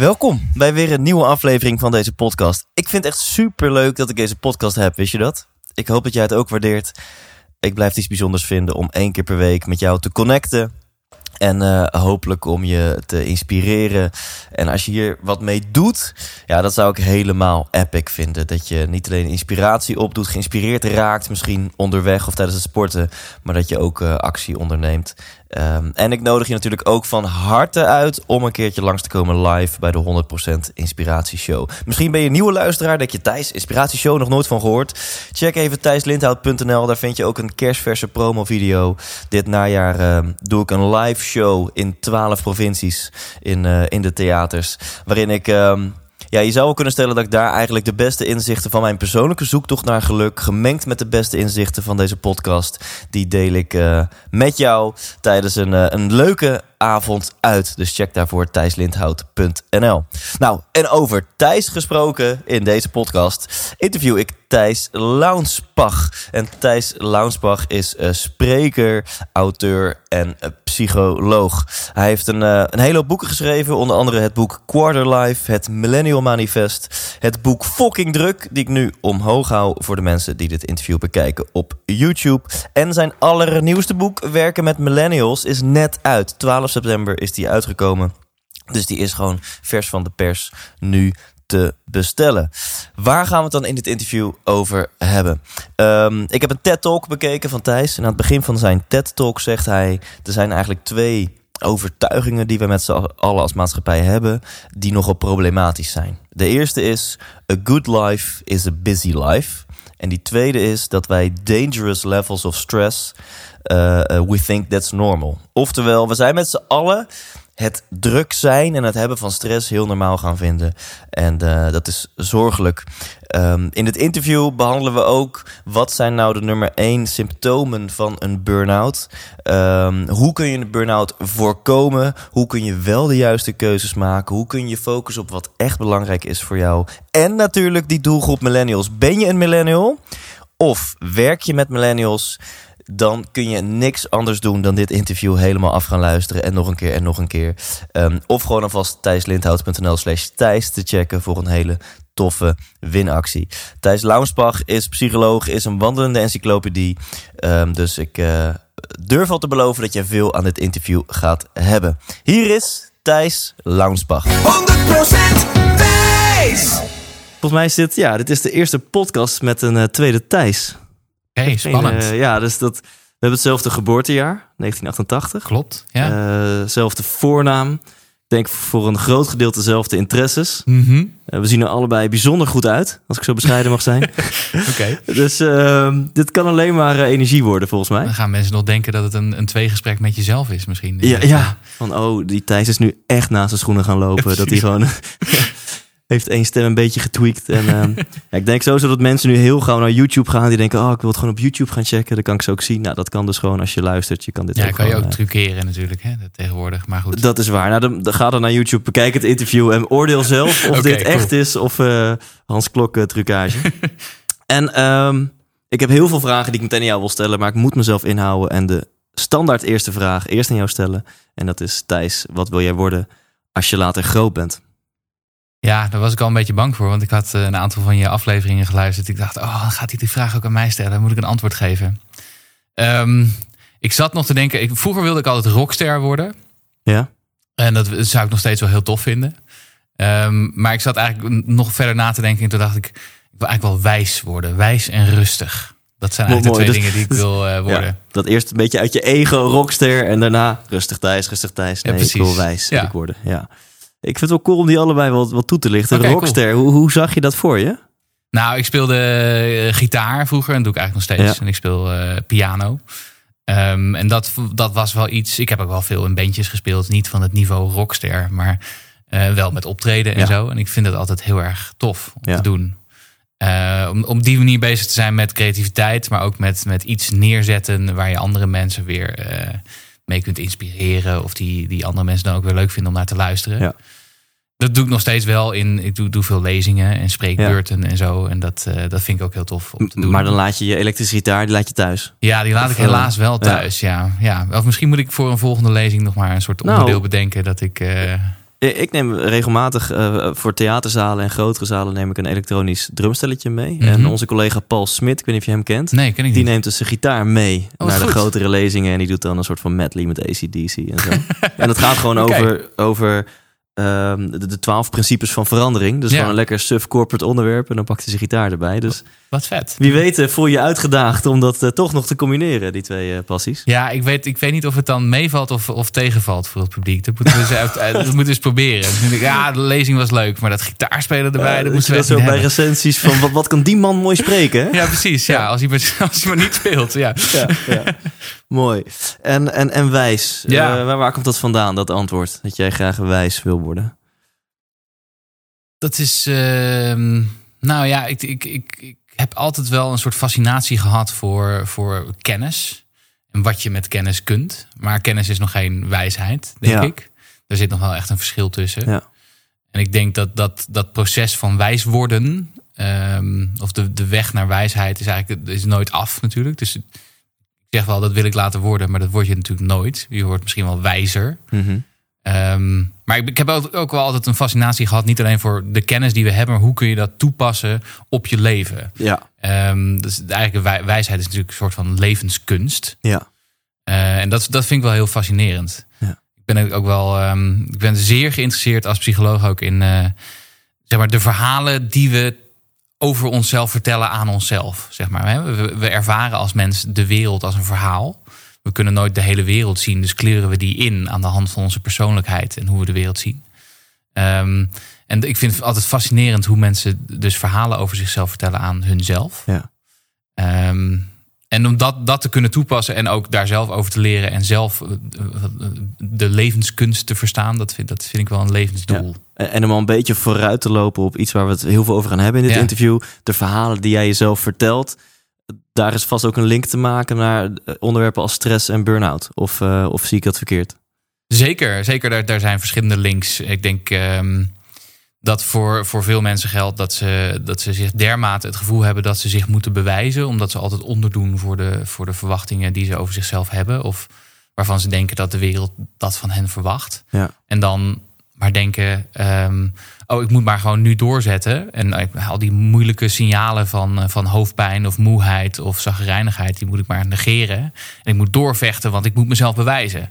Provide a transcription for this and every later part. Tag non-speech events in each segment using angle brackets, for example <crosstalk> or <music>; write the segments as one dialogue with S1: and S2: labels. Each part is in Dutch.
S1: Welkom bij weer een nieuwe aflevering van deze podcast. Ik vind het echt super leuk dat ik deze podcast heb, wist je dat? Ik hoop dat jij het ook waardeert. Ik blijf iets bijzonders vinden om één keer per week met jou te connecten. En eh, hopelijk om je te inspireren. En als je hier wat mee doet, ja, dat zou ik helemaal epic vinden. Dat je niet alleen inspiratie opdoet, geïnspireerd raakt, misschien onderweg of tijdens het sporten, maar dat je ook eh, actie onderneemt. Ehm, en ik nodig je natuurlijk ook van harte uit om een keertje langs te komen live bij de 100% Inspiratieshow. Misschien ben je een nieuwe luisteraar, denk je Thijs, Inspiratieshow nog nooit van gehoord. Check even thijslindhout.nl, daar vind je ook een kerstverse promo video. Dit najaar ehm, doe ik een live show in 12 provincies in, eh, in de theaters, waarin ik... ehm, ja, je zou wel kunnen stellen dat ik daar eigenlijk de beste inzichten van mijn persoonlijke zoektocht naar geluk, gemengd met de beste inzichten van deze podcast, die deel ik eh, met jou tijdens een, eh, een leuke avond uit. Dus check daarvoor thijslindhout.nl. Nou, en over Thijs gesproken in deze podcast interview ik Thijs Launsbach. En Thijs Launsbach is eh, spreker, auteur en eh, psycholoog. Hij heeft een, eh, een hele hoop boeken geschreven, onder andere het boek Quarterlife, het Millennial Manifest, het boek Fucking Druk, die ik nu omhoog hou voor de mensen die dit interview bekijken op YouTube. En zijn allernieuwste boek, Werken met Millennials, is net uit. 12 september is die uitgekomen. Dus die is gewoon vers van de pers nu te bestellen. Waar gaan we het dan in dit interview over hebben? Ehm, ik heb een TED-talk bekeken van Thijs. En aan het begin van zijn TED-talk zegt hij... er zijn eigenlijk twee overtuigingen die we met z'n allen als maatschappij hebben... die nogal problematisch zijn. De eerste is... a good life is a busy life... En die tweede is dat wij dangerous levels of stress, we think that's normal. Oftewel, we zijn met z'n allen het druk zijn en het hebben van stress heel normaal gaan vinden. En uh, dat is zorgelijk. Um, in het interview behandelen we ook wat zijn nou de nummer één symptomen van een burn-out. Um, hoe kun je een burn-out voorkomen? Hoe kun je wel de juiste keuzes maken? Hoe kun je focussen op wat echt belangrijk is voor jou? En natuurlijk die doelgroep millennials. Ben je een millennial? Of werk je met millennials? Dan kun je niks anders doen dan dit interview helemaal af gaan luisteren. En nog een keer en nog een keer. Um, of gewoon alvast thijslindhout.nl slash thijs te checken voor een hele toffe winactie. Thijs Launsbach is psycholoog, is een wandelende encyclopedie. Um, dus ik uh, durf al te beloven dat je veel aan dit interview gaat hebben. Hier is Thijs Launsbach.
S2: 100% Thijs.
S1: Volgens mij is dit, ja, dit is de eerste podcast met een uh, tweede Thijs.
S3: Hey, spannend.
S1: Uh, ja, dus dat, we hebben hetzelfde geboortejaar, 1988.
S3: Klopt, ja.
S1: Uh, zelfde voornaam. Ik denk voor een groot gedeelte dezelfde interesses.
S3: Mm -hmm.
S1: uh, we zien er allebei bijzonder goed uit, als ik zo bescheiden mag zijn. <laughs>
S3: Oké. Okay.
S1: Dus ehm, dit kan alleen maar eh, energie worden, volgens mij.
S3: Dan gaan mensen nog denken dat het een, een tweegesprek met jezelf is, misschien.
S1: Ja, ja. van oh, die Thijs is nu echt naast zijn schoenen gaan lopen. <laughs> dat hij gewoon <laughs> heeft één stem een beetje getweakt. En uh, <laughs> ja, ik denk sowieso dat mensen nu heel gauw naar YouTube gaan. Die denken, oh, ik wil het gewoon op YouTube gaan checken. Dan kan ik ze ook zien. Nou, dat kan dus gewoon als je luistert. Je kan dit
S3: ja,
S1: ook
S3: kan je
S1: gewoon,
S3: ook truceren natuurlijk, hè, tegenwoordig. Maar goed.
S1: Dat is waar. Nou, dan, dan ga dan naar YouTube, bekijk het interview en oordeel zelf <laughs> of
S3: okay,
S1: dit
S3: cool.
S1: echt is of uh, Hans Klok uh, trucage. <laughs> en um, ik heb heel veel vragen die ik meteen aan jou wil stellen, maar ik moet mezelf inhouden. En de standaard eerste vraag eerst aan jou stellen. En dat is, Thijs, wat wil jij worden als je later groot bent?
S3: Ja, daar was ik al een beetje bang voor. Want ik had een aantal van je afleveringen geluisterd. Ik dacht, oh, dan gaat hij die vraag ook aan mij stellen. Dan moet ik een antwoord geven. Um, ik zat nog te denken. Ik, vroeger wilde ik altijd rockster worden.
S1: Ja.
S3: En dat zou ik nog steeds wel heel tof vinden. Um, maar ik zat eigenlijk nog verder na te denken. En toen dacht ik, ik wil eigenlijk wel wijs worden. Wijs en rustig. Dat zijn eigenlijk
S1: Mooi,
S3: de twee
S1: dus-
S3: dingen die ik wil <laughs> uh, worden.
S1: Ja, dat eerst een beetje uit je ego rockster en daarna rustig Thijs, rustig Thijs. Nee,
S3: Ja,
S1: ik wil wijs
S3: Ja.
S1: ik worden. Ja. Ik vind het wel cool om die allebei wat, wat toe te lichten.
S3: Oké,
S1: rockster, hoe, hoe zag je dat voor je?
S3: Nou, ik speelde eh, gitaar vroeger. En doe ik eigenlijk nog steeds.
S1: Ja.
S3: En ik speel eh, piano. Ehm, en dat, dat was wel iets. Ik heb ook wel veel in bandjes gespeeld. Niet van het niveau rockster, maar eh, wel met optreden en
S1: Ja.
S3: zo. En ik vind het altijd heel erg tof om
S1: Ja.
S3: te doen. Eh, om op die manier bezig te zijn met creativiteit, maar ook met, met iets neerzetten waar je andere mensen weer mee kunt inspireren. Of die, die andere mensen dan ook weer leuk vinden om naar te luisteren.
S1: Ja.
S3: Dat doe ik nog steeds wel in. Ik doe, doe veel lezingen en spreekbeurten en zo. En dat, eh, dat vind ik ook heel tof om te doen.
S1: Maar dan laat je je elektrische gitaar, die laat je thuis.
S3: Ja, die laat
S1: Of,
S3: ik
S1: eh,
S3: helaas wel thuis. Ja. Ja. Of misschien moet ik voor een volgende lezing nog maar een soort
S1: Nou.
S3: onderdeel bedenken dat ik. eh,
S1: Ik neem regelmatig eh, voor theaterzalen en grotere zalen neem ik een elektronisch drumstelletje mee.
S3: Mhm.
S1: En onze collega Paul Smit, ik weet niet of je hem kent,
S3: nee, ken ik
S1: die
S3: niet.
S1: neemt dus zijn gitaar mee
S3: wat
S1: naar de
S3: goed.
S1: grotere lezingen. En die doet dan een soort van medley met ACDC en zo. <laughs> en dat gaat gewoon over, over ehm, de, twaalf principes van verandering. Dus
S3: Ja.
S1: gewoon een lekker sub-corporate onderwerp. En dan pakt hij zijn gitaar erbij. Dus
S3: Wat vet.
S1: wie weet eh, voel je uitgedaagd om dat eh, toch nog te combineren, die twee eh, passies.
S3: Ja, ik weet, ik weet niet of het dan meevalt of, of tegenvalt voor het publiek. Dat moeten we eens, uit, uit- dat moeten we eens proberen. Ik, ja, de lezing was leuk, maar dat gitaarspelen erbij, dat
S1: je
S3: we
S1: dat zo bij
S3: hebben.
S1: recensies van wat, wat kan die man mooi spreken, hè?
S3: Ja, precies. Ja, Als, hij maar, <laughs> als hij maar niet speelt. Ja.
S1: ja, ja. Mooi. En, en, en wijs.
S3: Ja.
S1: Waar, waar komt dat vandaan, dat antwoord? Dat jij graag wijs wil worden?
S3: Dat is, ehm, nou ja, ik, ik, ik, ik heb altijd wel een soort fascinatie gehad voor, voor kennis. En wat je met kennis kunt. Maar kennis is nog geen wijsheid, denk
S1: Ja.
S3: ik. Er zit nog wel echt een verschil tussen.
S1: Ja.
S3: En ik denk dat dat, dat proces van wijs worden, ehm, of de, de weg naar wijsheid, is eigenlijk is nooit af natuurlijk. Dus ik zeg wel, dat wil ik laten worden, maar dat word je natuurlijk nooit. Je wordt misschien wel wijzer.
S1: Mhm.
S3: Ehm, maar ik, ik heb ook, ook wel altijd een fascinatie gehad, niet alleen voor de kennis die we hebben, maar hoe kun je dat toepassen op je leven.
S1: Ja.
S3: Ehm, dus eigenlijk de wij- wijsheid is natuurlijk een soort van levenskunst.
S1: Ja.
S3: Eh, en dat, dat vind ik wel heel fascinerend.
S1: Ja.
S3: Ik ben ook wel, ehm, ik ben zeer geïnteresseerd als psycholoog ook in eh, zeg maar de verhalen die we over onszelf vertellen aan onszelf. Zeg maar. we ervaren als mens de wereld als een verhaal. We kunnen nooit de hele wereld zien, dus kleuren we die in aan de hand van onze persoonlijkheid en hoe we de wereld zien. Ehm, en ik vind het altijd fascinerend hoe mensen dus verhalen over zichzelf vertellen aan hunzelf.
S1: Ja.
S3: Ehm, en om dat, dat te kunnen toepassen en ook daar zelf over te leren en zelf eh, eh, de levenskunst te verstaan, dat vind, dat vind ik wel een levensdoel.
S1: En, en om al een beetje vooruit te lopen op iets waar we het heel veel over gaan hebben in dit
S3: Ja.
S1: interview. De verhalen die jij jezelf vertelt. Daar is vast ook een link te maken naar eh, onderwerpen als stress en burn-out. Of, eh, of zie ik dat verkeerd?
S3: Zeker, zeker daar, daar zijn verschillende links. Ik denk ehm, dat voor, voor veel mensen geldt dat ze, dat ze zich dermate het gevoel hebben dat ze zich moeten bewijzen, omdat ze altijd onderdoen voor de, voor de verwachtingen die ze over zichzelf hebben. Of waarvan ze denken dat de wereld dat van hen verwacht.
S1: Ja.
S3: En dan maar denken, ehm, oh, ik moet maar gewoon nu doorzetten. En eh, al die moeilijke signalen van, eh, van hoofdpijn of moeheid of zagrijnigheid, die moet ik maar negeren. En ik moet doorvechten, want ik moet mezelf bewijzen.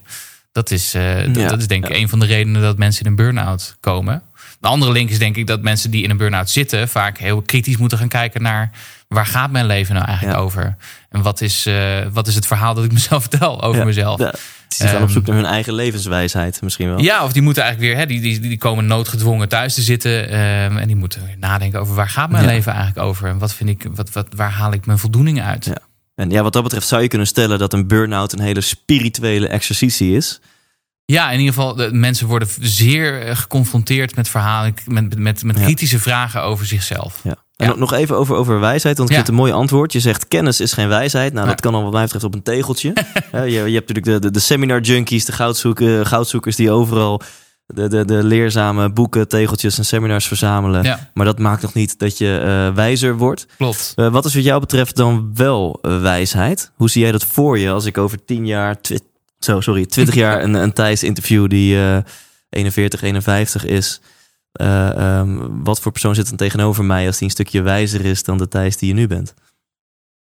S3: Dat is, eh, dat is denk ik
S1: ja.
S3: een van de redenen dat mensen in een burn-out komen. De andere link is denk ik dat mensen die in een burn-out zitten vaak heel kritisch moeten gaan kijken naar waar gaat mijn leven nou eigenlijk
S1: Ja.
S3: over? En wat is, eh, wat is het verhaal dat ik <laughs> mezelf vertel over
S1: Ja.
S3: mezelf?
S1: Ja, ze gaan op
S3: Ehm,
S1: zoek naar hun eigen levenswijsheid misschien wel.
S3: Ja, of die moeten eigenlijk weer, hè, die, die, die komen noodgedwongen thuis te zitten. ehm, en die moeten nadenken over waar gaat mijn
S1: Ja.
S3: leven eigenlijk over? En wat vind ik, wat, wat, waar haal ik mijn voldoening uit?
S1: Ja. En ja, wat dat betreft zou je kunnen stellen dat een burn-out een hele spirituele exercitie is.
S3: Ja, in ieder geval, de mensen worden zeer eh, geconfronteerd met verhalen, met, met, met
S1: Ja.
S3: kritische vragen over zichzelf.
S1: Ja. En
S3: Ja.
S1: nog- even over, over wijsheid, want ik
S3: Ja.
S1: vind een mooi antwoord. Je zegt kennis is geen wijsheid. Nou, dat kan dan wat mij betreft op een tegeltje. Ja, <laughs> je, je hebt natuurlijk de, de, de seminar junkies, de goudzoeken, goudzoekers die overal de, de, de leerzame boeken, tegeltjes en seminars verzamelen.
S3: Ja,
S1: Maar dat maakt nog niet dat je eh, wijzer wordt.
S3: klopt.
S1: Eh, wat is wat jou betreft dan wel eh, wijsheid? Hoe zie jij dat voor je als ik over tien jaar, zo, sorry, 20 jaar een, een Thijs interview die eh 41, 51 is? Eh, ehm, wat voor persoon zit dan tegenover mij als die een stukje wijzer is dan de Thijs die je nu bent?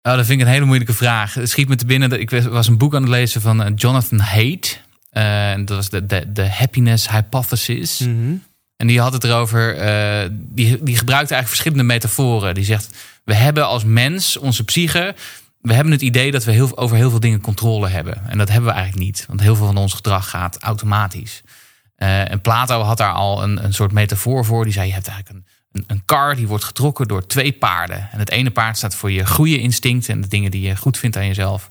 S3: Oh, dat vind ik een hele moeilijke vraag. Het schiet me te binnen. dat Ik was- een boek aan het lezen van eh, Jonathan Haidt. Eh, en dat was de, de, de Happiness Hypothesis. En die had het erover. die, die gebruikte eigenlijk verschillende metaforen. Die zegt: We hebben als mens, onze psyche. We hebben het idee dat we heel, over heel veel dingen controle hebben. En dat hebben we eigenlijk niet. Want heel veel van ons gedrag gaat automatisch. Eh, en Plato had daar al een, een soort metafoor voor. Die zei: Je hebt eigenlijk een, een, een kar die wordt getrokken door twee paarden. En het ene paard staat voor je goede instincten en de dingen die je goed vindt aan jezelf.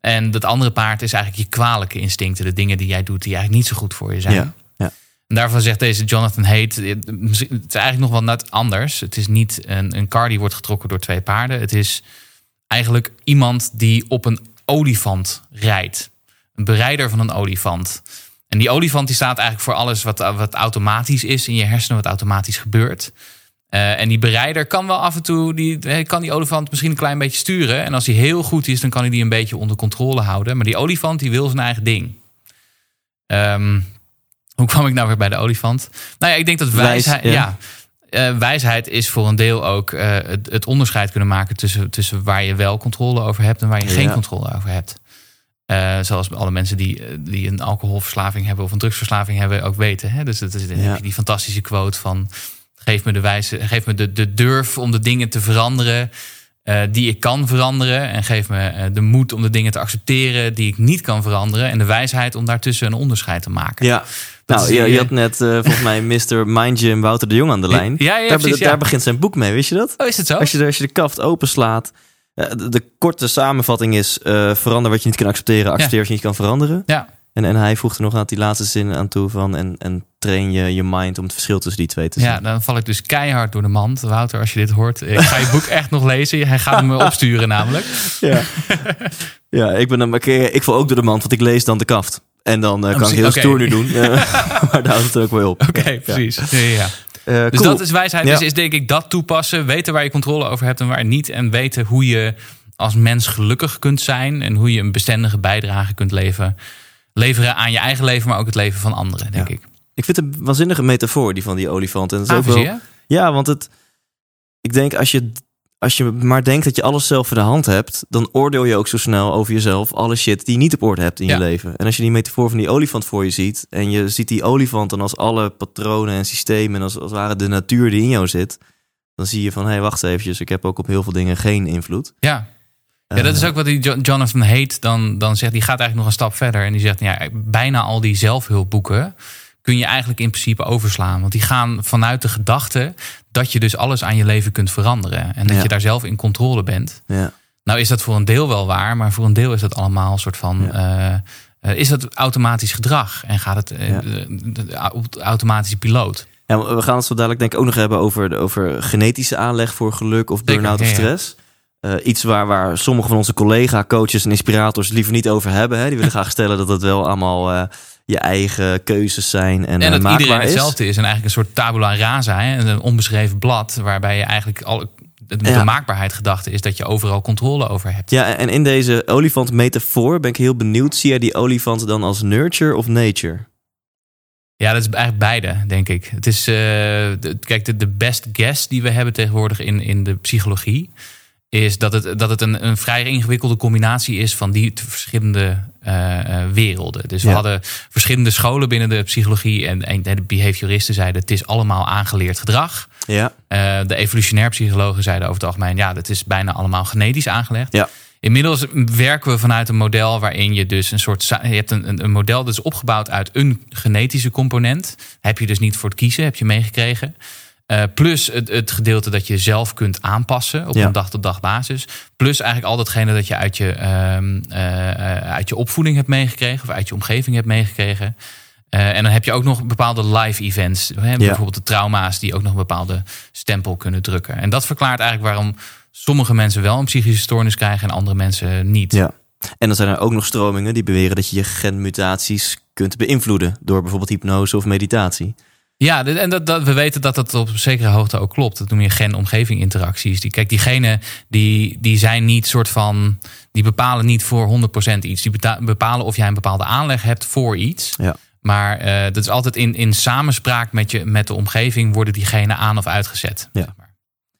S3: En dat andere paard is eigenlijk je kwalijke instincten. De dingen die jij doet die eigenlijk niet zo goed voor je zijn.
S1: Ja, ja.
S3: En daarvan zegt deze Jonathan Haidt, het is eigenlijk nog wel net anders. Het is niet een, een kar die wordt getrokken door twee paarden. Het is eigenlijk iemand die op een olifant rijdt. Een berijder van een olifant. En die olifant die staat eigenlijk voor alles wat, wat automatisch is in je hersenen, wat automatisch gebeurt. Uh, en die berijder kan wel af en toe, die, kan die olifant misschien een klein beetje sturen. En als hij heel goed is, dan kan hij die een beetje onder controle houden. Maar die olifant die wil zijn eigen ding. Um, hoe kwam ik nou weer bij de olifant? Nou ja, ik denk dat wijsheid, Wijs, ja. ja uh, wijsheid is voor een deel ook uh, het, het, onderscheid kunnen maken tussen, tussen waar je wel controle over hebt en waar je ja. geen controle over hebt. Uh, zoals alle mensen die, die een alcoholverslaving hebben of een drugsverslaving hebben ook weten. Hè? Dus dat is, je die fantastische quote van geef me de wijze, geef me de, de durf om de dingen te veranderen die ik kan veranderen. En geef me de moed om de dingen te accepteren die ik niet kan veranderen. En de wijsheid om daartussen een onderscheid te maken.
S1: Ja. Nou, je, je, had net uh, volgens mij <laughs> Mr. Mind Gym Wouter de Jong aan de lijn.
S3: Ja, ja,
S1: daar,
S3: precies,
S1: daar begint zijn boek mee, wist je dat?
S3: Oh, is het zo?
S1: Als je, als je de kaft openslaat. De, de korte samenvatting is: verander wat je niet kan accepteren, accepteer wat je niet kan veranderen.
S3: Ja.
S1: En, en hij voegde nog aan die laatste zin aan toe van... en, en train je je mind om het verschil tussen die twee te zien.
S3: Ja, dan val ik dus keihard door de mand. Wouter, als je dit hoort, ik ga je boek <laughs> echt nog lezen. Hij gaat me opsturen namelijk.
S1: Ja, ja ik, ben, ik, ik val ook door de mand, want ik lees dan de kaft. En dan uh, kan ik heel okay. stoer nu doen. <laughs> <laughs> maar daar houdt het ook wel op.
S3: Oké, okay, precies. Ja, ja. Uh, dus cool. dat is wijsheid. Ja. Dus is denk ik dat toepassen. Weten waar je controle over hebt en waar niet. En weten hoe je als mens gelukkig kunt zijn. En hoe je een bestendige bijdrage kunt leveren leveren aan je eigen leven, maar ook het leven van anderen, denk ik.
S1: Ik vind het een waanzinnige metafoor, die van die olifant. En dat is
S3: ah,
S1: ook wel,
S3: je?
S1: ja, want het, ik denk als je, als je maar denkt dat je alles zelf voor de hand hebt, dan oordeel je ook zo snel over jezelf alle shit die je niet op orde hebt in
S3: Ja.
S1: je leven. En als je die metafoor van die olifant voor je ziet, en je ziet die olifant dan als alle patronen en systemen, en als, als het ware de natuur die in jou zit, dan zie je van, hé, hey, wacht eventjes, ik heb ook op heel veel dingen geen invloed.
S3: Ja. Ja, dat is ook wat die Jo- Jonathan Haidt dan, dan zegt. Die gaat eigenlijk nog een stap verder. En die zegt, ja, bijna al die zelfhulpboeken kun je eigenlijk in principe overslaan. Want die gaan vanuit de gedachte dat je dus alles aan je leven kunt veranderen. En dat
S1: Ja.
S3: je daar zelf in controle bent.
S1: Ja.
S3: Nou is dat voor een deel wel waar, maar voor een deel is dat allemaal een soort van... eh, eh, is dat automatisch gedrag en gaat het eh, de- de- de au- automatische piloot?
S1: Ja, we gaan het zo dadelijk denk ik ook nog hebben over, over genetische aanleg voor geluk of burn-out of
S3: ja.
S1: stress. Eh, iets waar, waar sommige van onze collega, coaches en inspirators liever niet over hebben. Hè. Die willen <laughs> graag stellen dat het wel allemaal eh, je eigen keuzes zijn en,
S3: En
S1: eh,
S3: dat iedereen
S1: is.
S3: hetzelfde is. En eigenlijk een soort tabula rasa, hè? een onbeschreven blad... waarbij je eigenlijk al, de,
S1: Ja.
S3: maakbaarheid gedachte is dat je overal controle over hebt.
S1: Ja, en in deze olifant metafoor ben ik heel benieuwd. Zie jij die olifant dan als nurture of nature?
S3: Ja, dat is eigenlijk beide, denk ik. Het is, de- kijk, de, de best guess die we hebben tegenwoordig in, in de psychologie... is dat het, dat het een, een vrij ingewikkelde combinatie is van die verschillende eh, eh, werelden. Dus we
S1: Ja.
S3: hadden verschillende scholen binnen de psychologie... en, en de behavioristen zeiden het is allemaal aangeleerd gedrag...
S1: Ja,
S3: Eh, de evolutionair psychologen zeiden over het algemeen, ja, dat is bijna allemaal genetisch aangelegd.
S1: Ja.
S3: Inmiddels werken we vanuit een model waarin je dus een soort. Je hebt een, een model dat is opgebouwd uit een genetische component. Heb je dus niet voor het kiezen, heb je meegekregen. Eh, plus het, het gedeelte dat je zelf kunt aanpassen op
S1: Ja.
S3: een dag-tot-dag basis. Plus eigenlijk al datgene dat je uit je, ehm, eh, eh, uit je opvoeding hebt meegekregen of uit je omgeving hebt meegekregen. Eh, en dan heb je ook nog bepaalde live events. Hè? Bijvoorbeeld de trauma's die ook nog een bepaalde stempel kunnen drukken. En dat verklaart eigenlijk waarom sommige mensen wel een psychische stoornis krijgen en andere mensen niet.
S1: ja. En dan zijn er ook nog stromingen die beweren dat je je genmutaties kunt beïnvloeden. Door bijvoorbeeld hypnose of meditatie.
S3: Ja, en dat, dat, we weten dat dat op zekere hoogte ook klopt. Dat noem je gen-omgeving interacties. Die, kijk, diegenen die, die zijn niet soort van. Die bepalen niet voor 100% iets. Die bepalen of jij een bepaalde aanleg hebt voor iets.
S1: Ja.
S3: Maar eh, dat is altijd in, in samenspraak met, je, met de omgeving worden diegenen aan of uitgezet.
S1: Ja.
S3: zeg maar.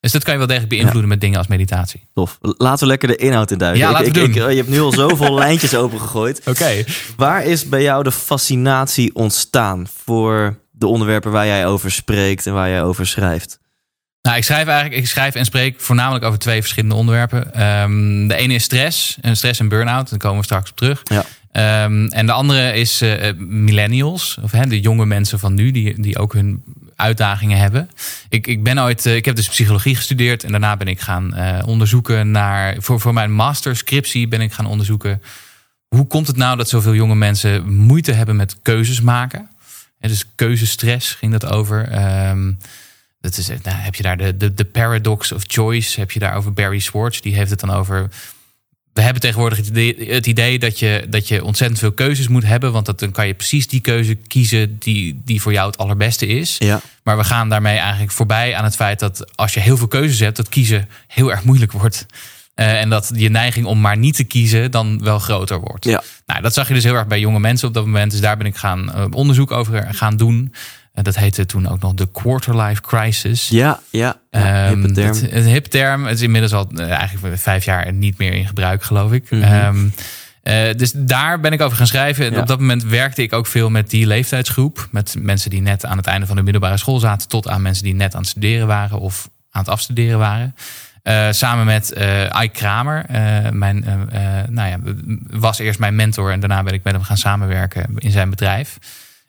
S3: Dus dat kan je wel degelijk beïnvloeden met dingen als meditatie.
S1: Tof. Laten we lekker de inhoud induiken.
S3: Ja,
S1: Ik-
S3: laten we
S1: ik-
S3: doen.
S1: ik- je hebt nu al zoveel <laughs> lijntjes opengegooid.
S3: Oké.
S1: Waar is bij jou de fascinatie ontstaan voor de onderwerpen waar jij over spreekt en waar jij over schrijft?
S3: Nou, ik schrijf eigenlijk, ik schrijf en spreek voornamelijk over twee verschillende onderwerpen. Ehm, de ene is stress, en stress en burn-out. Daar komen we straks op terug.
S1: Ja.
S3: Ehm, en de andere is eh, millennials, of hè, de jonge mensen van nu, die, die ook hun uitdagingen hebben. Ik, ik ben ooit, eh, ik heb dus psychologie gestudeerd en daarna ben ik gaan eh, onderzoeken naar, voor, voor mijn masterscriptie ben ik gaan onderzoeken hoe komt het nou dat zoveel jonge mensen moeite hebben met keuzes maken? En dus keuzestress ging dat over. Ehm, dat is, nou, heb je daar de, de, de paradox of choice, heb je daar over Barry Schwartz, die heeft het dan over we hebben tegenwoordig het idee, het idee, dat, je, dat je ontzettend veel keuzes moet hebben. Want dat, dan kan je precies die keuze kiezen die, die voor jou het allerbeste is.
S1: Ja.
S3: Maar we gaan daarmee eigenlijk voorbij aan het feit dat als je heel veel keuzes hebt, dat kiezen heel erg moeilijk wordt. Eh, en dat je neiging om maar niet te kiezen dan wel groter wordt.
S1: Ja.
S3: Nou, dat zag je dus heel erg bij jonge mensen op dat moment. Dus daar ben ik gaan uh, onderzoek over gaan doen. Uh, dat heette toen ook nog de quarter-life crisis.
S1: Ja, ja. ja
S3: um,
S1: term.
S3: Het, een hip term. Het is inmiddels al eigenlijk vijf jaar niet meer in gebruik, geloof ik.
S1: Mm -hmm.
S3: um, uh, dus daar ben ik over gaan schrijven. En
S1: Ja.
S3: op dat moment werkte ik ook veel met die leeftijdsgroep. Met mensen die net aan het einde van de middelbare school zaten. Tot aan mensen die net aan het studeren waren of aan het afstuderen waren. Uh, samen met uh, Ike Kramer. Uh, mijn, nou ja, was eerst mijn mentor. En daarna ben ik met hem gaan samenwerken in zijn bedrijf.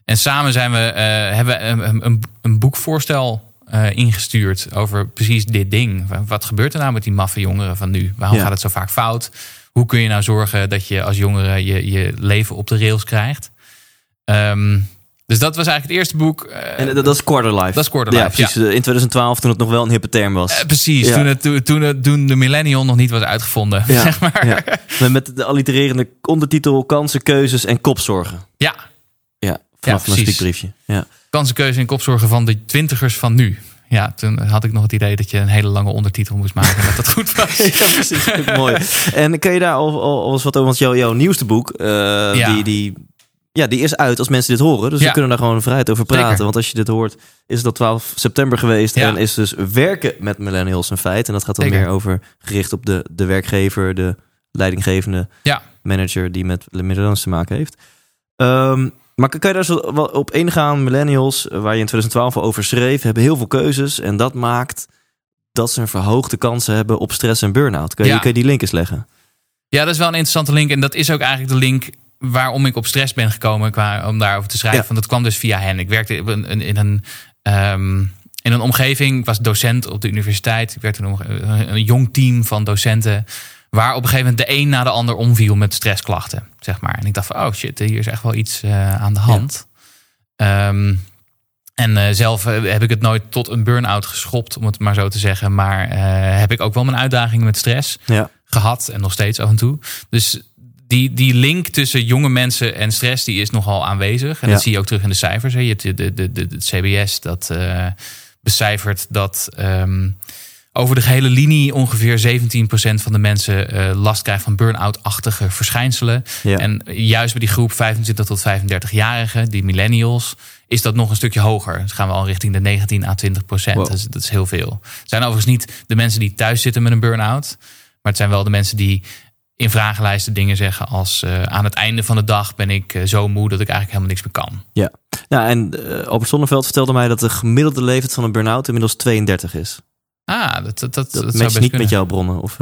S3: En samen zijn we, hebben we een, een, een boekvoorstel ingestuurd over precies dit ding. Wat gebeurt er nou met die maffe jongeren van nu? Waarom
S1: Ja.
S3: gaat het zo vaak fout? Hoe kun je nou zorgen dat je als jongere je, je leven op de rails krijgt? Um, dus dat was eigenlijk het eerste boek. Uh,
S1: En dat, dat is quarter life.
S3: Dat is quarter life,
S1: Ja, precies.
S3: ja.
S1: In 2012, toen het nog wel een hippe term was.
S3: Uh, precies,
S1: Ja.
S3: toen, het, toen, toen, het, toen de millennial nog niet was uitgevonden.
S1: Ja, <laughs>
S3: Zeg maar.
S1: Met de allitererende ondertitel kansen, keuzes en kopzorgen.
S3: ja,
S1: Ja, vanaf een. Ja.
S3: kansenkeuze en kopzorgen van de twintigers van nu. Ja, toen had ik nog het idee dat je een hele lange ondertitel moest maken. en dat dat goed was. <laughs>
S1: ja, precies. Mooi. En kun je daar al, al, wat over? Want jouw, jouw nieuwste boek, uh, die, die, ja, die is uit als mensen dit horen. Dus
S3: Ja.
S1: we kunnen daar gewoon vrijheid over praten.
S3: Zeker.
S1: Want als je dit hoort, is het al 12 september geweest.
S3: Ja.
S1: En is dus werken met millennials een feit. En dat gaat dan
S3: Zeker.
S1: meer over gericht op de, de werkgever, de leidinggevende
S3: Ja.
S1: manager die met millennials te maken heeft. Um, maar kan je daar zo wel op ingaan? Millennials, waar je in 2012 al over schreef, hebben heel veel keuzes. En dat maakt dat ze een verhoogde kansen hebben op stress en burn-out. Kun je, kun je die link eens leggen?
S3: Ja, dat is wel een interessante link. En dat is ook eigenlijk de link waarom ik op stress ben gekomen qua, om daarover te schrijven.
S1: Ja.
S3: Want dat kwam dus via hen. Ik werkte in een, in een, um, in een omgeving, ik was docent op de universiteit. Ik werkte in een, een jong team van docenten. Waar op een gegeven moment de een na de ander omviel met stressklachten. Zeg maar. En ik dacht van, oh shit, hier is echt wel iets uh, aan de hand. Ja. Um, en uh, zelf uh, heb ik het nooit tot een burn-out geschopt, om het maar zo te zeggen. Maar uh, heb ik ook wel mijn uitdagingen met stress
S1: ja.
S3: gehad en nog steeds af en toe. Dus die, die link tussen jonge mensen en stress die is nogal aanwezig. En
S1: Ja.
S3: dat zie je ook terug in de cijfers. Hè. Je hebt de, de, de, de, het CBS dat uh, becijfert dat um, over de gehele linie ongeveer 17% van de mensen uh, last krijgt van burn-out-achtige verschijnselen.
S1: Ja.
S3: En juist bij die groep 25 tot 35-jarigen, die millennials, is dat nog een stukje hoger. Dus gaan we al richting de 19 à 20 procent.
S1: Wow.
S3: Dus dat is heel veel. Het zijn overigens niet de mensen die thuis zitten met een burn-out. Maar het zijn wel de mensen die in vragenlijsten dingen zeggen als uh, aan het einde van de dag ben ik uh, zo moe dat ik eigenlijk helemaal niks meer kan.
S1: Ja, nou, en uh, Albert Sonneveld vertelde mij dat de gemiddelde leeftijd van een burn-out inmiddels 32 is.
S3: Ah, dat, dat, dat,
S1: Dat, niet
S3: kunnen.
S1: met jouw bronnen? Of,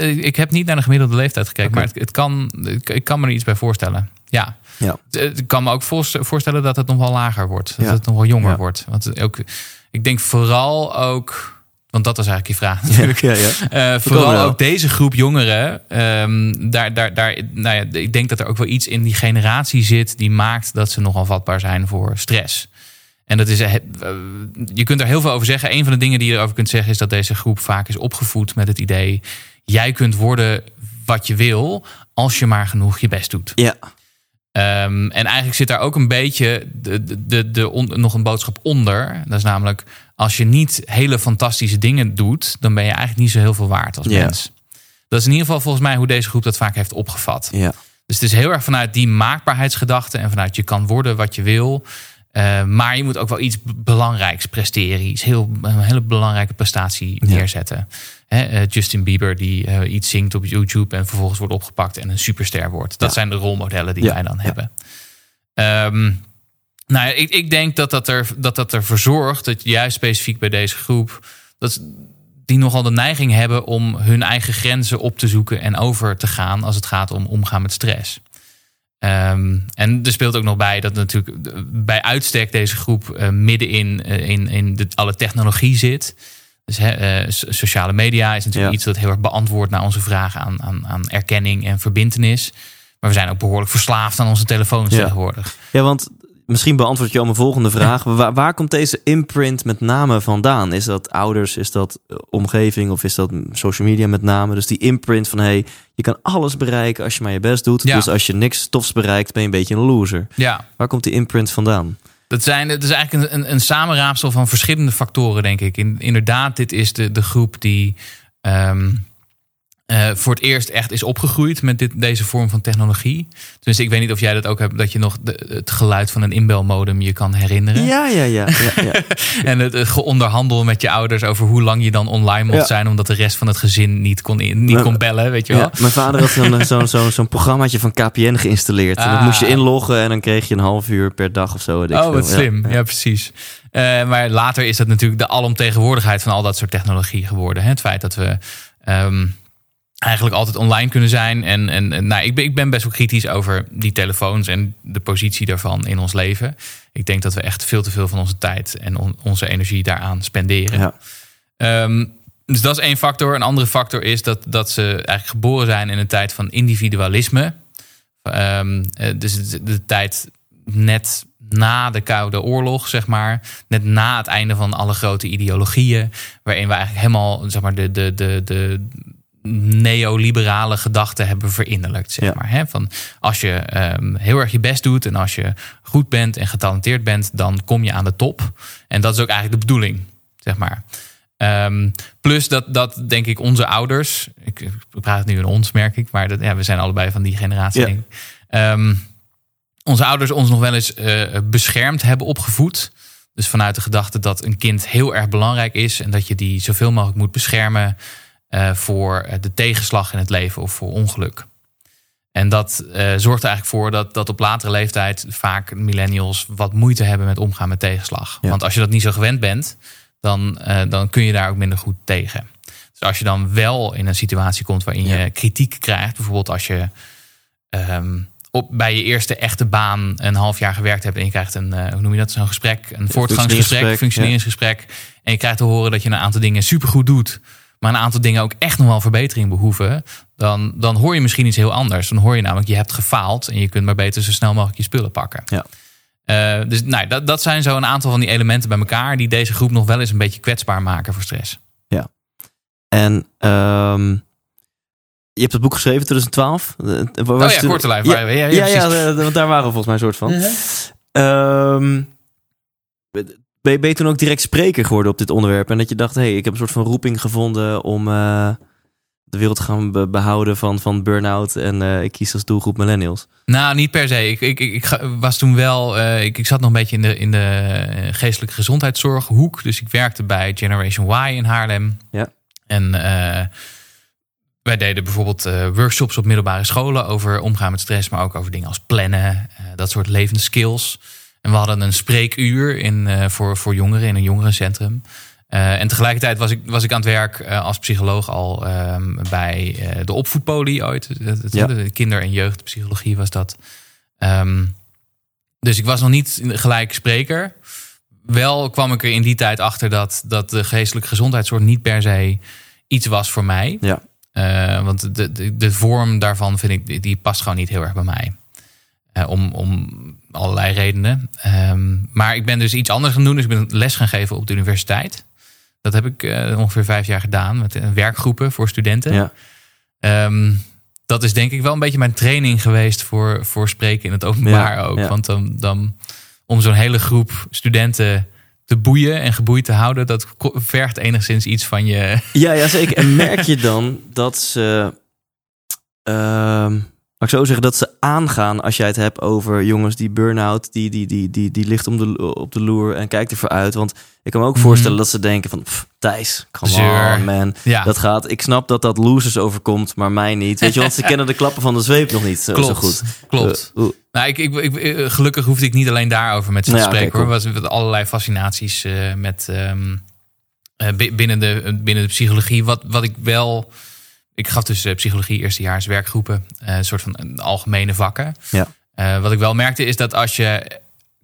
S3: ik heb niet naar de gemiddelde leeftijd gekeken, maar het, het kan, ik, ik kan me er iets bij voorstellen. Ja.
S1: Ja.
S3: Ik kan me ook voorstellen dat het nog wel lager wordt. Dat
S1: Ja.
S3: het nog wel jonger
S1: Ja.
S3: wordt. Want ook, ik denk vooral ook. Want dat was eigenlijk je vraag natuurlijk. <laughs>
S1: Ja, ja.
S3: Eh, vooral ook deze groep jongeren. ehm, daar, daar, daar, nou ja, ik denk dat er ook wel iets in die generatie zit die maakt dat ze nogal vatbaar zijn voor stress. En dat is, eh, je kunt er heel veel over zeggen. Een van de dingen die je erover kunt zeggen is dat deze groep vaak is opgevoed met het idee: jij kunt worden wat je wil als je maar genoeg je best doet.
S1: ja.
S3: Um, en eigenlijk zit daar ook een beetje de, de, de, de on, nog een boodschap onder. Dat is namelijk, als je niet hele fantastische dingen doet, dan ben je eigenlijk niet zo heel veel waard als mens. Dat is in ieder geval volgens mij hoe deze groep dat vaak heeft opgevat. Dus het is heel erg vanuit die maakbaarheidsgedachte en vanuit je kan worden wat je wil. Uh, maar je moet ook wel iets belangrijks presteren. Iets heel, een hele belangrijke prestatie
S1: Ja.
S3: neerzetten. Uh, Justin Bieber die uh, iets zingt op YouTube en vervolgens wordt opgepakt en een superster wordt. Dat
S1: Ja.
S3: zijn de rolmodellen die
S1: Ja.
S3: wij dan
S1: Ja.
S3: hebben. Um, nou, ja, ik, ik denk dat dat, er, dat dat ervoor zorgt dat juist specifiek bij deze groep. Dat die nogal de neiging hebben om hun eigen grenzen op te zoeken en over te gaan als het gaat om omgaan met stress. Um, en er speelt ook nog bij dat natuurlijk bij uitstek deze groep uh, midden in, uh, in, in de, alle technologie zit. Dus he, uh, sociale media is natuurlijk
S1: Ja.
S3: iets dat heel erg beantwoordt naar onze vragen aan, aan, aan erkenning en verbindenis. Maar we zijn ook behoorlijk verslaafd aan onze telefoons
S1: Ja.
S3: tegenwoordig.
S1: Ja, want misschien beantwoord je al mijn volgende vraag. Waar, waar komt deze imprint met name vandaan? Is dat ouders, is dat eh, omgeving of is dat social media met name? Dus die imprint van hey, je kan alles bereiken als je maar je best doet.
S3: Ja.
S1: Dus als je niks tofs bereikt, ben je een beetje een loser.
S3: Ja,
S1: Waar komt die imprint vandaan?
S3: Dat, zijn, het is eigenlijk een, een, een samenraapsel van verschillende factoren, denk ik. In, inderdaad, dit is de, de groep die ehm, eh, voor het eerst echt is opgegroeid met dit, deze vorm van technologie. Dus ik weet niet of jij dat ook hebt, dat je nog de, het geluid van een inbelmodem je kan herinneren.
S1: Ja, ja, ja. ja, ja. <laughs>
S3: En het, het geonderhandel met je ouders over hoe lang je dan online mocht
S1: Ja.
S3: zijn, omdat de rest van het gezin niet kon, in- niet kon bellen, weet je wel.
S1: Ja, mijn vader had zo'n zo'n zo'n zo'n programmaatje van KPN geïnstalleerd. En dat
S3: Ah.
S1: moest je inloggen en dan kreeg je een half uur per dag of zo.
S3: Oh, wat slim. Ja,
S1: ja.
S3: precies. Eh, maar later is dat natuurlijk de alomtegenwoordigheid van al dat soort technologie geworden. Hè? Het feit dat we ehm, eigenlijk altijd online kunnen zijn. En, en, en, nou, ik, ben, ik ben best wel kritisch over die telefoons en de positie daarvan in ons leven. Ik denk dat we echt veel te veel van onze tijd en on- onze energie daaraan spenderen.
S1: Ja.
S3: Ehm, dus dat is één factor. Een andere factor is dat, dat ze eigenlijk geboren zijn in een tijd van individualisme. Ehm, eh, dus de, de tijd net na de Koude Oorlog, zeg maar. Net na het einde van alle grote ideologieën. Waarin we eigenlijk helemaal zeg maar, de, de, de, de neoliberale gedachten hebben verinnerlijkt. Zeg
S1: Ja.
S3: maar, hè? Van als je ehm, heel erg je best doet en als je goed bent en getalenteerd bent, dan kom je aan de top. En dat is ook eigenlijk de bedoeling, zeg maar. Ehm, plus dat, dat denk ik onze ouders, ik, ik praat het nu in ons merk ik, maar dat, ja, we zijn allebei van die generatie.
S1: Ja.
S3: Denk ik. Ehm, onze ouders ons nog wel eens eh, beschermd hebben opgevoed. Dus vanuit de gedachte dat een kind heel erg belangrijk is en dat je die zoveel mogelijk moet beschermen eh, voor eh, de tegenslag in het leven of voor ongeluk. En dat eh, zorgt er eigenlijk voor dat, dat op latere leeftijd vaak millennials wat moeite hebben met omgaan met tegenslag.
S1: Ja.
S3: Want als je dat niet zo gewend bent, dan, dan kun je daar ook minder goed tegen. Dus als je dan wel in een situatie komt waarin je
S1: Ja.
S3: kritiek krijgt, bijvoorbeeld als je ehm, op, bij je eerste echte baan een half jaar gewerkt hebt en je krijgt een, eh, hoe noem je dat, zo'n gesprek, een voortgangsgesprek,
S1: functioneringsgesprek,
S3: functioneringsgesprek. En je krijgt te horen dat je een aantal dingen supergoed doet, maar een aantal dingen ook echt nog wel verbetering behoeven, dan, dan hoor je misschien iets heel anders. Dan hoor je namelijk, je hebt gefaald en je kunt maar beter zo snel mogelijk je spullen pakken.
S1: Ja.
S3: Eh, dus nou, dat, dat zijn zo een aantal van die elementen bij elkaar die deze groep nog wel eens een beetje kwetsbaar maken voor stress.
S1: En ehm, je hebt het boek geschreven 2012. Eh, waar was
S3: Oh ja, korte lijf.
S1: Ja.
S3: Ja, ja,
S1: ja, ja, eh, want daar waren we volgens mij een soort van. Ehm, ben, je, ben je toen ook direct spreker geworden op dit onderwerp? En dat je dacht, hé, hey, ik heb een soort van roeping gevonden om eh, de wereld te gaan be- behouden van, van burn-out. En eh, ik kies als doelgroep millennials.
S3: Nou, niet per se. Ik, ik, ik, was toen wel. eh, ik, ik zat nog een beetje in de, in de geestelijke gezondheidszorghoek. Dus ik werkte bij Generation Y in Haarlem.
S1: Ja.
S3: En wij deden bijvoorbeeld workshops op middelbare scholen over omgaan met stress, maar ook over dingen als plannen, dat soort levende skills. En we hadden een spreekuur in, eh, voor, voor jongeren in een jongerencentrum. Eh, en tegelijkertijd was ik, was ik aan het werk eh, als psycholoog al ehm, bij de opvoedpolie ooit. Het- het-
S1: Ja.
S3: De kinder- en jeugdpsychologie was dat. Ehm, dus ik was nog niet gelijk spreker. Wel kwam ik er in die tijd achter dat, dat de geestelijke gezondheidszorg niet per se iets was voor mij.
S1: Ja.
S3: Want de, de, de vorm daarvan vind ik, die past gewoon niet heel erg bij mij. Eh, om, om allerlei redenen. Ehm, maar ik ben dus iets anders gaan doen. Dus ik ben les gaan geven op de universiteit. Dat heb ik eh, ongeveer vijf jaar gedaan. Met eh, werkgroepen voor studenten.
S1: Ja.
S3: Ehm, dat is denk ik wel een beetje mijn training geweest voor, voor spreken in het openbaar
S1: Ja,
S3: ook.
S1: ja.
S3: Want dan, dan om zo'n hele groep studenten te boeien en geboeid te houden, dat vergt enigszins iets van je.
S1: Ja, ja, zeker. En merk je <laughs> dan dat ze. ehm ik zo zeggen dat ze aangaan als jij het hebt over jongens die burn-out, die, die, die, die, die ligt om de, op de loer en kijkt ervoor uit. Want ik kan me ook
S3: Mhm.
S1: voorstellen dat ze denken van pff, Thijs, come
S3: Zeur.
S1: on man.
S3: Ja,
S1: Dat gaat, ik snap dat dat losers overkomt, maar mij niet. Weet je, want ze <laughs> kennen de klappen van de zweep nog niet zo, zo
S3: klopt.
S1: goed.
S3: Klopt.
S1: Eh,
S3: Nou, ik, ik, ik- eh, gelukkig hoefde ik niet alleen daarover met ze te
S1: ja,
S3: spreken.
S1: oké,
S3: hoor. Er was allerlei fascinaties eh, met, ehm, eh, bi- binnen, de, binnen de psychologie. Wat, wat ik wel... Ik gaf dus eh, psychologie eerstejaars werkgroepen. eh, een soort van algemene vakken.
S1: Ja.
S3: Eh, wat ik wel merkte is dat als je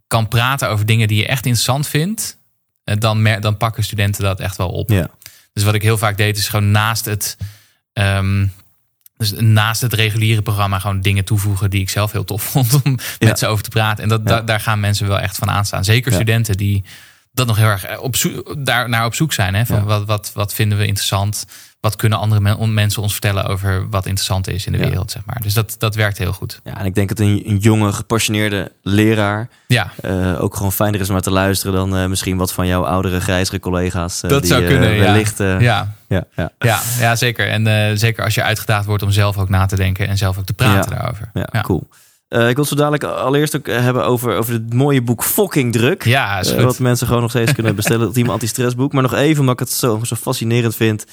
S3: kan praten over dingen die je echt interessant vindt... dan, dan pakken studenten dat echt wel op.
S1: ja.
S3: Dus wat ik heel vaak deed, is gewoon naast het, ehm, Dus naast het reguliere programma gewoon dingen toevoegen die ik zelf heel tof <laughs> vond om
S1: Ja.
S3: met ze over te praten. En dat,
S1: Ja.
S3: da- daar gaan mensen wel echt van aanstaan. Zeker studenten die dat nog heel erg eh, op zoek, daar naar op zoek zijn. Hè? Van
S1: Ja.
S3: wat, wat, wat vinden we interessant? Wat kunnen andere men- mensen ons vertellen over wat interessant is in de
S1: Ja.
S3: wereld? Zeg maar. Dus dat, dat werkt heel goed.
S1: Ja, en ik denk dat een, een jonge, gepassioneerde leraar
S3: Ja,
S1: eh, ook gewoon fijner is om naar te luisteren dan eh, misschien wat van jouw oudere, grijzere collega's.
S3: dat
S1: die,
S3: zou kunnen. ja.
S1: wellicht. eh,
S3: ja.
S1: ja, ja.
S3: Ja, ja, zeker. En zeker als je uitgedaagd wordt om zelf ook na te denken en zelf ook te praten
S1: Ja.
S3: daarover.
S1: Ja,
S3: ja.
S1: cool. Eh, ik wil het zo dadelijk allereerst ook eh, hebben over, over het mooie boek Fucking Druk.
S3: Ja, is
S1: Eh, wat mensen gewoon nog steeds kunnen <laughs> bestellen. Het Anti-stressboek. Maar nog even, omdat ik het zo, zo fascinerend vind.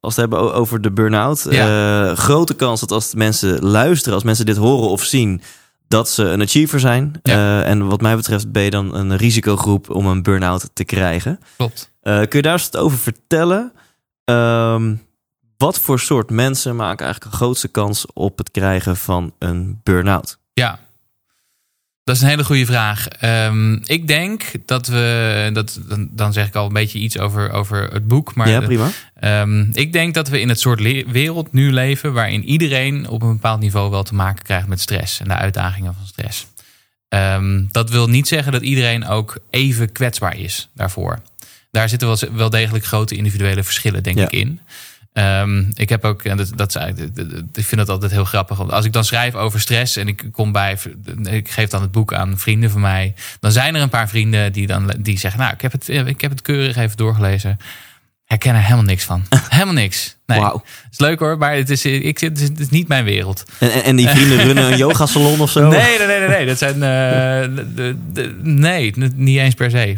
S1: Als we het hebben over de burn-out.
S3: Ja.
S1: Grote kans dat als mensen luisteren, als mensen dit horen of zien, dat ze een achiever zijn.
S3: Ja.
S1: En wat mij betreft ben je dan een risicogroep om een burn-out te krijgen.
S3: Klopt.
S1: Kun je daar eens wat over vertellen? Ehm, wat voor soort mensen maken eigenlijk de grootste kans op het krijgen van een burn-out?
S3: Ja, dat is een hele goede vraag. Ehm, ik denk dat we, dat, dan, dan zeg ik al een beetje iets over, over het boek. Maar
S1: ja, prima.
S3: ehm, ik denk dat we in het soort wereld nu leven waarin iedereen op een bepaald niveau wel te maken krijgt met stress en de uitdagingen van stress. Ehm, dat wil niet zeggen dat iedereen ook even kwetsbaar is daarvoor. Daar zitten wel, wel degelijk grote individuele verschillen, denk
S1: Ja.
S3: ik, in. Ehm, ik heb ook, en dat, dat is ik vind dat altijd heel grappig. Want als ik dan schrijf over stress en ik kom bij, ik geef dan het boek aan vrienden van mij, dan zijn er een paar vrienden die dan die zeggen: Nou, ik heb het, ik heb het keurig even doorgelezen. Herken er helemaal niks van. <laughs> Helemaal niks. Nee, het is leuk hoor, maar het is, ik, zit- het is niet mijn wereld.
S1: En, en, die vrienden <laughs> runnen een yogasalon of zo?
S3: Nee, nee, nee, nee, nee. Dat zijn. eh, de, nee, niet eens per se.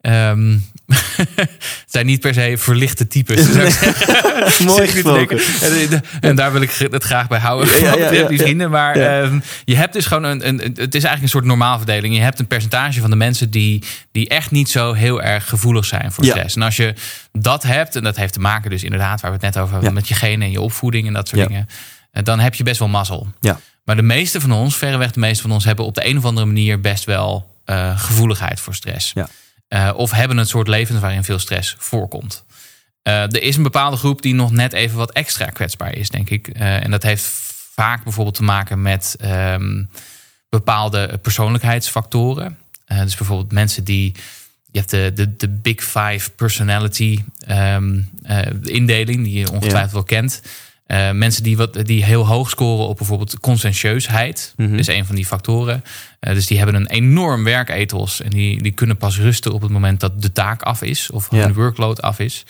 S3: Ehm, het <laughs> zijn niet per se verlichte types. <laughs>
S1: Mooi gesproken.
S3: En, en daar wil ik het graag bij houden.
S1: Ja, ja,
S3: die vrienden. Maar ehm, je hebt dus gewoon een, een. Het is eigenlijk een soort normaalverdeling. Je hebt een percentage van de mensen die, die echt niet zo heel erg gevoelig zijn voor stress. En als je dat hebt, en dat heeft te maken, dus inderdaad, waar we het net over hebben, met je genen en je opvoeding en dat soort dingen. eh, Dan heb je best wel mazzel.
S1: Ja.
S3: Maar de meeste van ons, verreweg de meeste van ons, hebben op de een of andere manier best wel eh, gevoeligheid voor stress.
S1: Ja.
S3: Eh, of hebben een soort leven waarin veel stress voorkomt. Eh, er is een bepaalde groep die nog net even wat extra kwetsbaar is, denk ik. Eh, en dat heeft vaak bijvoorbeeld te maken met ehm, bepaalde persoonlijkheidsfactoren. Dus bijvoorbeeld mensen die. Je hebt de, de, de Big Five personality ehm, eh, indeling, die je ongetwijfeld wel kent. Eh, mensen die, wat, die heel hoog scoren op bijvoorbeeld conscientieusheid.
S1: Mhm.
S3: is een van die factoren. Eh, dus die hebben een enorm werkethos. En die, die kunnen pas rusten op het moment dat de taak af is. Of
S1: Ja.
S3: hun workload af is.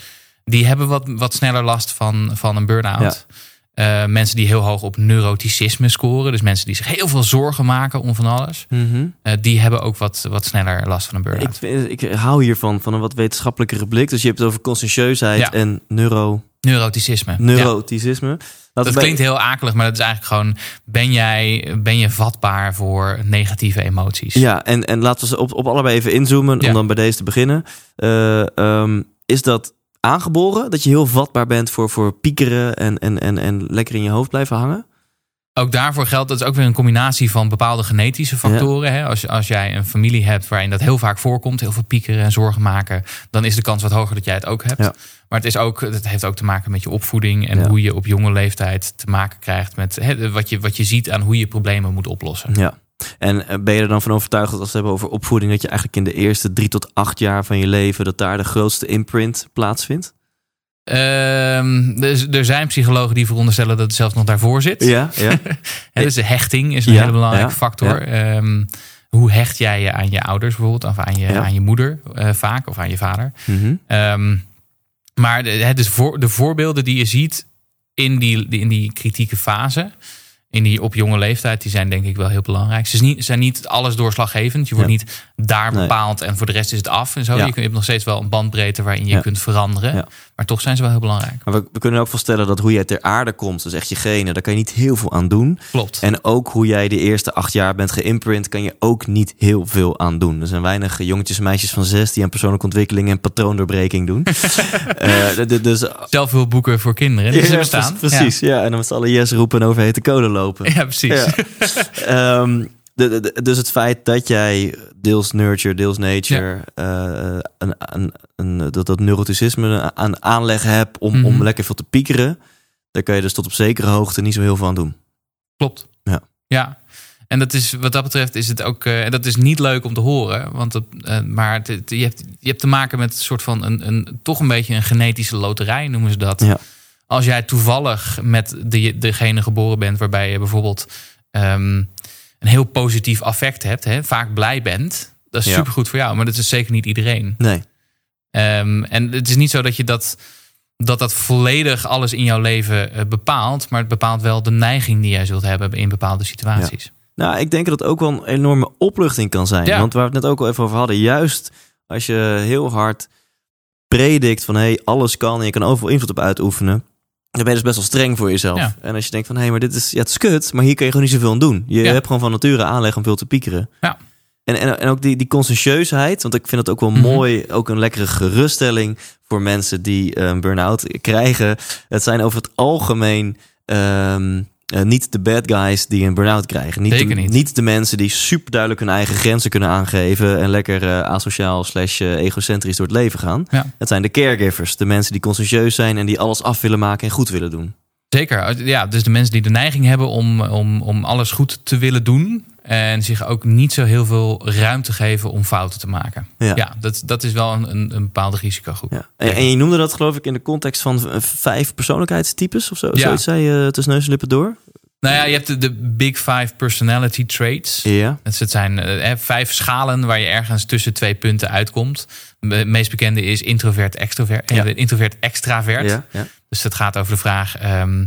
S3: Die hebben wat, wat sneller last van, van een burn-out. Eh, mensen die heel hoog op neuroticisme scoren. Dus mensen die zich heel veel zorgen maken om van alles.
S1: Mhm.
S3: die hebben ook wat, wat sneller last van een
S1: Ik,
S3: burn-out.
S1: vind- ik hou hiervan, van een wat wetenschappelijkere blik. Dus je hebt het over conscientieusheid
S3: Ja.
S1: en neuro,
S3: Neuroticisme.
S1: Neuroticisme.
S3: Dat klinkt heel akelig, maar dat is eigenlijk gewoon... ben jij ben je vatbaar voor negatieve emoties?
S1: Ja, en, en laten we ze op, op allebei even inzoomen
S3: Ja.
S1: om dan bij deze te beginnen. Eh, ehm, is dat aangeboren? Dat je heel vatbaar bent voor, voor piekeren en, en, en, en lekker in je hoofd blijven hangen?
S3: Ook daarvoor geldt dat is ook weer een combinatie van bepaalde genetische factoren. Hè? Als, als jij een familie hebt waarin dat heel vaak voorkomt, heel veel piekeren en zorgen maken, dan is de kans wat hoger dat jij het ook hebt.
S1: Ja.
S3: Maar het, is ook, het heeft ook te maken met je opvoeding en
S1: Ja.
S3: hoe je op jonge leeftijd te maken krijgt met hè, wat, je, wat je ziet aan hoe je problemen moet oplossen.
S1: Ja. En eh, ben je er dan van overtuigd dat als we het hebben over opvoeding, dat je eigenlijk in de eerste drie tot acht jaar van je leven, dat daar de grootste imprint plaatsvindt?
S3: Ehm, dus, er zijn psychologen die veronderstellen dat het zelfs nog daarvoor zit.
S1: Ja, ja. <laughs>
S3: Dus de hechting is een
S1: Ja,
S3: hele belangrijke
S1: ja,
S3: factor. Ehm, hoe hecht jij je aan je ouders bijvoorbeeld, of aan je, aan je moeder eh, vaak, of aan je vader?
S1: Mhm.
S3: Ehm, maar de, voor, de voorbeelden die je ziet in die- in die kritieke fase, in die op jonge leeftijd, die zijn denk ik wel heel belangrijk. Ze niet, zijn niet alles doorslaggevend. Je wordt
S1: Ja.
S3: niet daar
S1: Nee.
S3: bepaald en voor de rest is het af en zo.
S1: Ja.
S3: Je, hebt nog steeds wel een bandbreedte waarin je
S1: Ja.
S3: kunt veranderen.
S1: Ja.
S3: Maar toch zijn ze wel heel belangrijk.
S1: Maar we, we kunnen ook vaststellen dat hoe jij ter aarde komt, dus echt je genen, daar kan je niet heel veel aan doen.
S3: Klopt.
S1: En ook hoe jij de eerste acht jaar bent geïmprint, kan je ook niet heel veel aan doen. Er zijn weinig jongetjes en meisjes van zes die aan persoonlijke ontwikkeling en patroondoorbreking doen. <laughs> D- dus
S3: Zelfhulpboeken voor kinderen. Die bestaan.
S1: pre- precies. Ja. en dan met z'n allen yes roepen en over hete kolen lopen.
S3: Ja, ja precies.
S1: Ja. <laughs> Ehm, de, de- de- dus het feit dat jij deels nurture, deels nature, eh, een, een, een, dat, dat neuroticisme aan aanleg hebt om, om
S3: Mhm.
S1: lekker veel te piekeren, daar kan je dus tot op zekere hoogte niet zo heel veel aan doen.
S3: Klopt.
S1: Ja.
S3: Ja. En dat is, wat dat betreft is het ook, eh, en dat is niet leuk om te horen, want het, eh, maar het, het- je, hebt, je hebt te maken met een soort van een, een toch een beetje een genetische loterij, noemen ze dat.
S1: Ja.
S3: Als jij toevallig met de, degene geboren bent waarbij je bijvoorbeeld ehm, een heel positief affect hebt, hè, vaak blij bent, dat is
S1: Ja.
S3: supergoed voor jou, maar dat is zeker niet iedereen.
S1: Nee.
S3: Ehm, en het is niet zo dat je dat, dat, dat volledig alles in jouw leven eh, bepaalt, maar het bepaalt wel de neiging die jij zult hebben in bepaalde situaties.
S1: Nou, ik denk dat het ook wel een enorme opluchting kan zijn.
S3: Ja.
S1: Want waar we het net ook al even over hadden. Juist als je heel hard predikt van... hé, hey, alles kan en je kan overal invloed op uitoefenen... dan ben je dus best wel streng voor jezelf.
S3: Ja.
S1: En als je denkt van... hé, hey, maar dit is, ja, het is kut... maar hier kun je gewoon niet zoveel aan doen. Je
S3: Ja.
S1: hebt gewoon van nature aanleg om veel te piekeren.
S3: Ja.
S1: En, en, en ook die, die conscientieusheid, want ik vind het ook wel
S3: Mhm.
S1: mooi... ook een lekkere geruststelling voor mensen die eh, een burn-out krijgen. Het zijn over het algemeen... ehm, eh, niet de bad guys die een burn-out krijgen. Niet
S3: Zeker
S1: de,
S3: niet.
S1: de mensen die super duidelijk hun eigen grenzen kunnen aangeven en lekker eh, asociaal slash eh, egocentrisch door het leven gaan.
S3: Ja.
S1: Het zijn de caregivers, de mensen die conscientieus zijn en die alles af willen maken en goed willen doen.
S3: Zeker. Ja, dus de mensen die de neiging hebben om, om, om alles goed te willen doen. En zich ook niet zo heel veel ruimte geven om fouten te maken.
S1: Ja.
S3: Ja, dat, dat is wel een, een, een bepaalde risicogroep.
S1: Ja. En, en je noemde dat geloof ik in de context van vijf persoonlijkheidstypes of zo.
S3: Ja.
S1: Zoiets zei je tussen neus en lippen door.
S3: Nou ja, je hebt de, de Big Five Personality Traits.
S1: Ja.
S3: Het het zijn eh, vijf schalen waar je ergens tussen twee punten uitkomt. De meest bekende is introvert, extrovert,
S1: Ja.
S3: eh, introvert, extravert.
S1: Ja, ja.
S3: Dus het gaat over de vraag: ehm,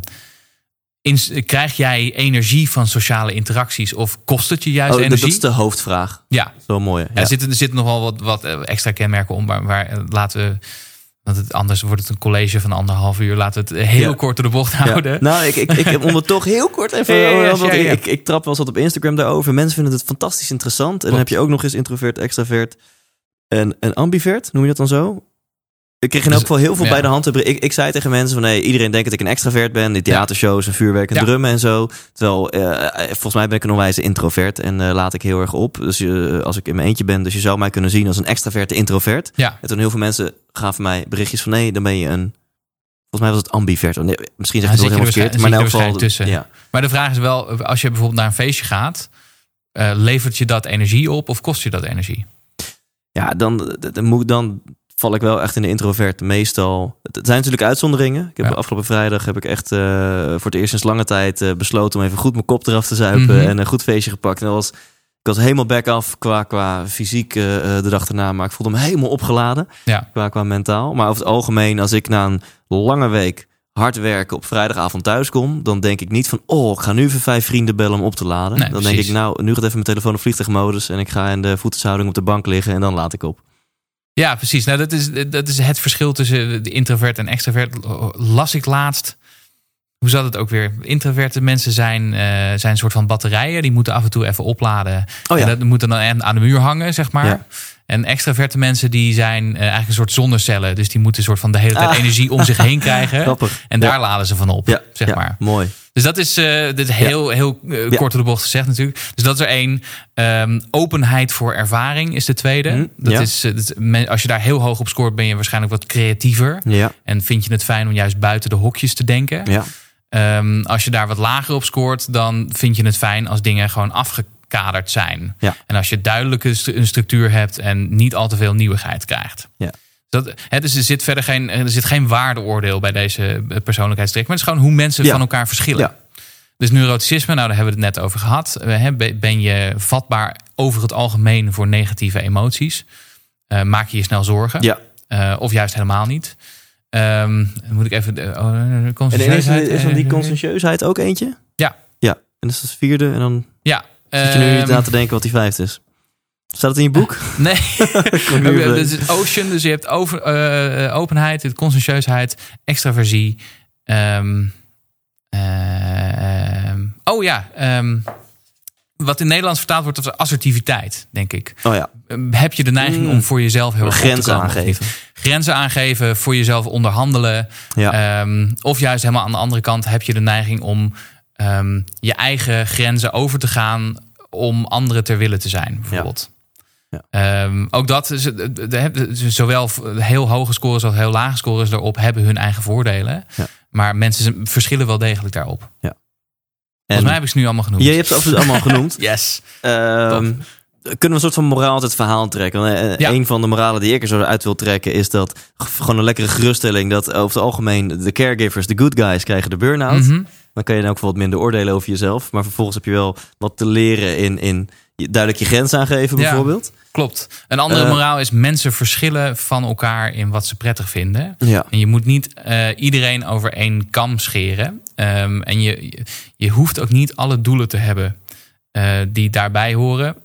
S3: krijg jij energie van sociale interacties of kost het je juist
S1: Oh, dat,
S3: energie?
S1: dat is de hoofdvraag.
S3: Ja,
S1: Zo mooi.
S3: Ja, Er, zitten, er zitten nog wel wat, wat eh, extra kenmerken om, maar, waar, laten we. Want het, anders wordt het een college van anderhalf uur. Laten we het heel
S1: Ja.
S3: kort door de bocht
S1: Ja.
S3: houden.
S1: Nou, ik, ik, ik heb om het toch heel kort even. <laughs>
S3: Ja,
S1: want. Ik, ik trap wel eens wat op Instagram daarover. Mensen vinden het fantastisch interessant. En dan heb je ook nog eens introvert, extravert en, en ambivert. Noem je dat dan zo? Ik kreeg in
S3: Dus,
S1: elk geval heel veel
S3: ja.
S1: bij de hand. Ik, ik zei tegen mensen van... nee, iedereen denkt dat ik een extravert ben. Die theatershows en vuurwerk en
S3: Ja.
S1: drummen en zo. Terwijl, eh, volgens mij ben ik een onwijze introvert. En eh, laat ik heel erg op. Dus eh, als ik in mijn eentje ben... dus je zou mij kunnen zien als een extraverte introvert.
S3: Ja,
S1: En toen heel veel mensen gaven mij berichtjes van... nee, dan ben je een... Volgens mij was het ambivert. Oh, Nee, misschien zeg ik het wel helemaal
S3: er
S1: verkeerd. Maar in elk geval...
S3: er
S1: Ja.
S3: maar de vraag is wel: als je bijvoorbeeld naar een feestje gaat, eh, levert je dat energie op of kost je dat energie?
S1: Ja, dan, dan, moet, dan val ik wel echt in de introvert. Meestal. Het zijn natuurlijk uitzonderingen. Ik heb
S3: Ja.
S1: afgelopen vrijdag heb ik echt eh, voor het eerst sinds lange tijd eh, besloten om even goed mijn kop eraf te zuipen
S3: Mhm.
S1: en een goed feestje gepakt. En dat was, ik was helemaal back af qua, qua fysiek eh, de dag erna, maar ik voelde me helemaal opgeladen
S3: Ja,
S1: qua, qua mentaal. Maar over het algemeen, als ik na een lange week hard werken op vrijdagavond thuis kom, dan denk ik niet van, oh, ik ga nu even vijf vrienden bellen om op te laden.
S3: Nee,
S1: dan denk ik, nou, nu gaat even mijn telefoon op vliegtuigmodus en ik ga in de voetenshouding op de bank liggen en dan laat ik op.
S3: ja precies. Nou, dat, is, dat is het verschil tussen de introvert en extravert. Las ik laatst. Hoe zat het ook weer? Introverte mensen zijn, eh, zijn een soort van batterijen. Die moeten af en toe even opladen.
S1: Oh ja.
S3: En dat moet dan aan de muur hangen, zeg maar.
S1: Ja.
S3: En extraverte mensen die zijn eh, eigenlijk een soort zonnecellen. Dus die moeten een soort van de hele tijd
S1: Ah.
S3: energie om zich heen krijgen. <laughs>
S1: Grappig.
S3: En daar
S1: Ja.
S3: laden ze van op,
S1: Ja,
S3: zeg
S1: ja,
S3: maar.
S1: Mooi.
S3: Dus dat is, eh, dit is heel, heel
S1: Ja.
S3: kort door de bocht gezegd natuurlijk. Dus dat is er één. Ehm, openheid voor ervaring is de tweede.
S1: Hm,
S3: dat is, dat is- men- als je daar heel hoog op scoort, ben je waarschijnlijk wat creatiever.
S1: Ja,
S3: En vind je het fijn om juist buiten de hokjes te denken.
S1: ja.
S3: Ehm, als je daar wat lager op scoort, dan vind je het fijn als dingen gewoon afgekaderd zijn.
S1: Ja.
S3: En als je duidelijke stu- een structuur hebt en niet al te veel nieuwigheid krijgt.
S1: Ja.
S3: Dat, hè, dus er zit verder geen, er zit geen waardeoordeel bij deze eh, persoonlijkheidstrek. Maar het is gewoon hoe mensen
S1: Ja.
S3: van elkaar verschillen.
S1: Ja.
S3: Dus neuroticisme, nou daar hebben we het net over gehad. Eh, ben- je vatbaar over het algemeen voor negatieve emoties? Eh, maak je je snel zorgen?
S1: Ja.
S3: Eh, of juist helemaal niet? Ehm, moet ik even de, oh, de
S1: En is, dan die conscientieusheid ook eentje?
S3: Ja.
S1: Ja. En dat is de vierde. En dan
S3: Ja.
S1: Zit je nu niet
S3: ehm,
S1: na te denken wat die vijfde is. Staat het in je boek? <laughs>
S3: Nee. <laughs> <laughs>
S1: Even-
S3: Het ocean, dus je hebt over, eh, eh, openheid, conscientieusheid, extraversie. ehm, oh ja, wat in Nederlands vertaald wordt als assertiviteit, denk ik.
S1: Oh ja.
S3: Heb je de neiging
S1: Mm.
S3: om voor jezelf heel erg
S1: Grenzen
S3: komen
S1: aangeven.
S3: Grenzen aangeven, voor jezelf onderhandelen.
S1: Ja.
S3: Of juist helemaal aan de andere kant heb je de neiging om ehm, je eigen grenzen over te gaan om anderen ter wille te zijn, bijvoorbeeld.
S1: Ja.
S3: Ehm, ook dat, is- zowel heel hoge scores als heel lage scores erop hebben hun eigen voordelen.
S1: Ja.
S3: Maar mensen verschillen wel degelijk daarop.
S1: En,
S3: Volgens mij heb ik ze nu allemaal genoemd.
S1: je hebt ze allemaal genoemd. <laughs>
S3: Yes.
S1: Ehm, kunnen we een soort van moraal uit het verhaal trekken? Want, eh,
S3: Ja.
S1: Een van de moralen die ik er zo uit wil trekken is dat gewoon een lekkere geruststelling dat over het algemeen de caregivers, de good guys, krijgen de burn-out.
S3: Mhm.
S1: Dan kan je dan ook wel wat minder oordelen over jezelf. Maar vervolgens heb je wel wat te leren in, in duidelijk je grens aangeven,
S3: Ja.
S1: bijvoorbeeld.
S3: Klopt. Een andere
S1: Eh.
S3: moraal is mensen verschillen van elkaar in wat ze prettig vinden.
S1: Ja.
S3: En je moet niet eh, iedereen over één kam scheren. Ehm, en je, je, hoeft ook niet alle doelen te hebben eh, die daarbij horen.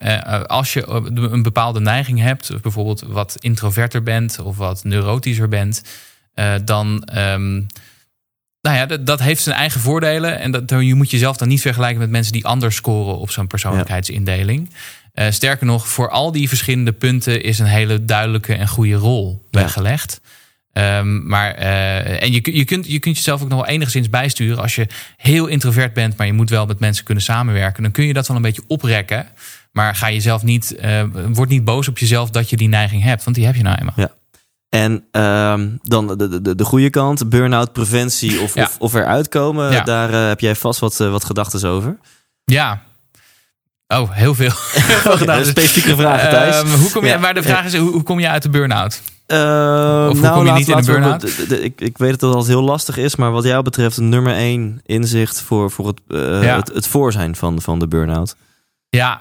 S3: Als je een bepaalde neiging hebt, of bijvoorbeeld wat introverter bent of wat neurotischer bent, dan. ehm, nou ja, dat, dat heeft zijn eigen voordelen. En dat, je moet jezelf dan niet vergelijken met mensen die anders scoren op zo'n persoonlijkheidsindeling. Eh, sterker nog, voor al die verschillende punten is een hele duidelijke en goede rol
S1: Ja.
S3: weggelegd. Ehm, maar, eh, en je, je, kunt, je kunt jezelf ook nog wel enigszins bijsturen. Als je heel introvert bent, maar je moet wel met mensen kunnen samenwerken, dan kun je dat wel een beetje oprekken. Maar ga jezelf niet, eh, word niet boos op jezelf dat je die neiging hebt, want die heb je nou eenmaal.
S1: En ehm, dan de, de, de goede kant, burn-out, preventie of,
S3: Ja.
S1: of, of eruit komen.
S3: Ja.
S1: Daar eh, heb jij vast wat, eh, wat gedachten over.
S3: Ja. Oh, heel veel. <laughs>
S1: Een specifieke <laughs> vraag, Thijs.
S3: Ehm, hoe kom je,
S1: Ja.
S3: Maar de vraag is, hoe, hoe kom je uit de burn-out?
S1: Eh,
S3: hoe
S1: nou,
S3: kom je
S1: laat-
S3: niet in burn-out?
S1: de- de- ik, ik weet dat altijd heel lastig is, maar wat jou betreft nummer één inzicht voor, voor het, eh, het, het voor zijn van, van de burn-out.
S3: Ja,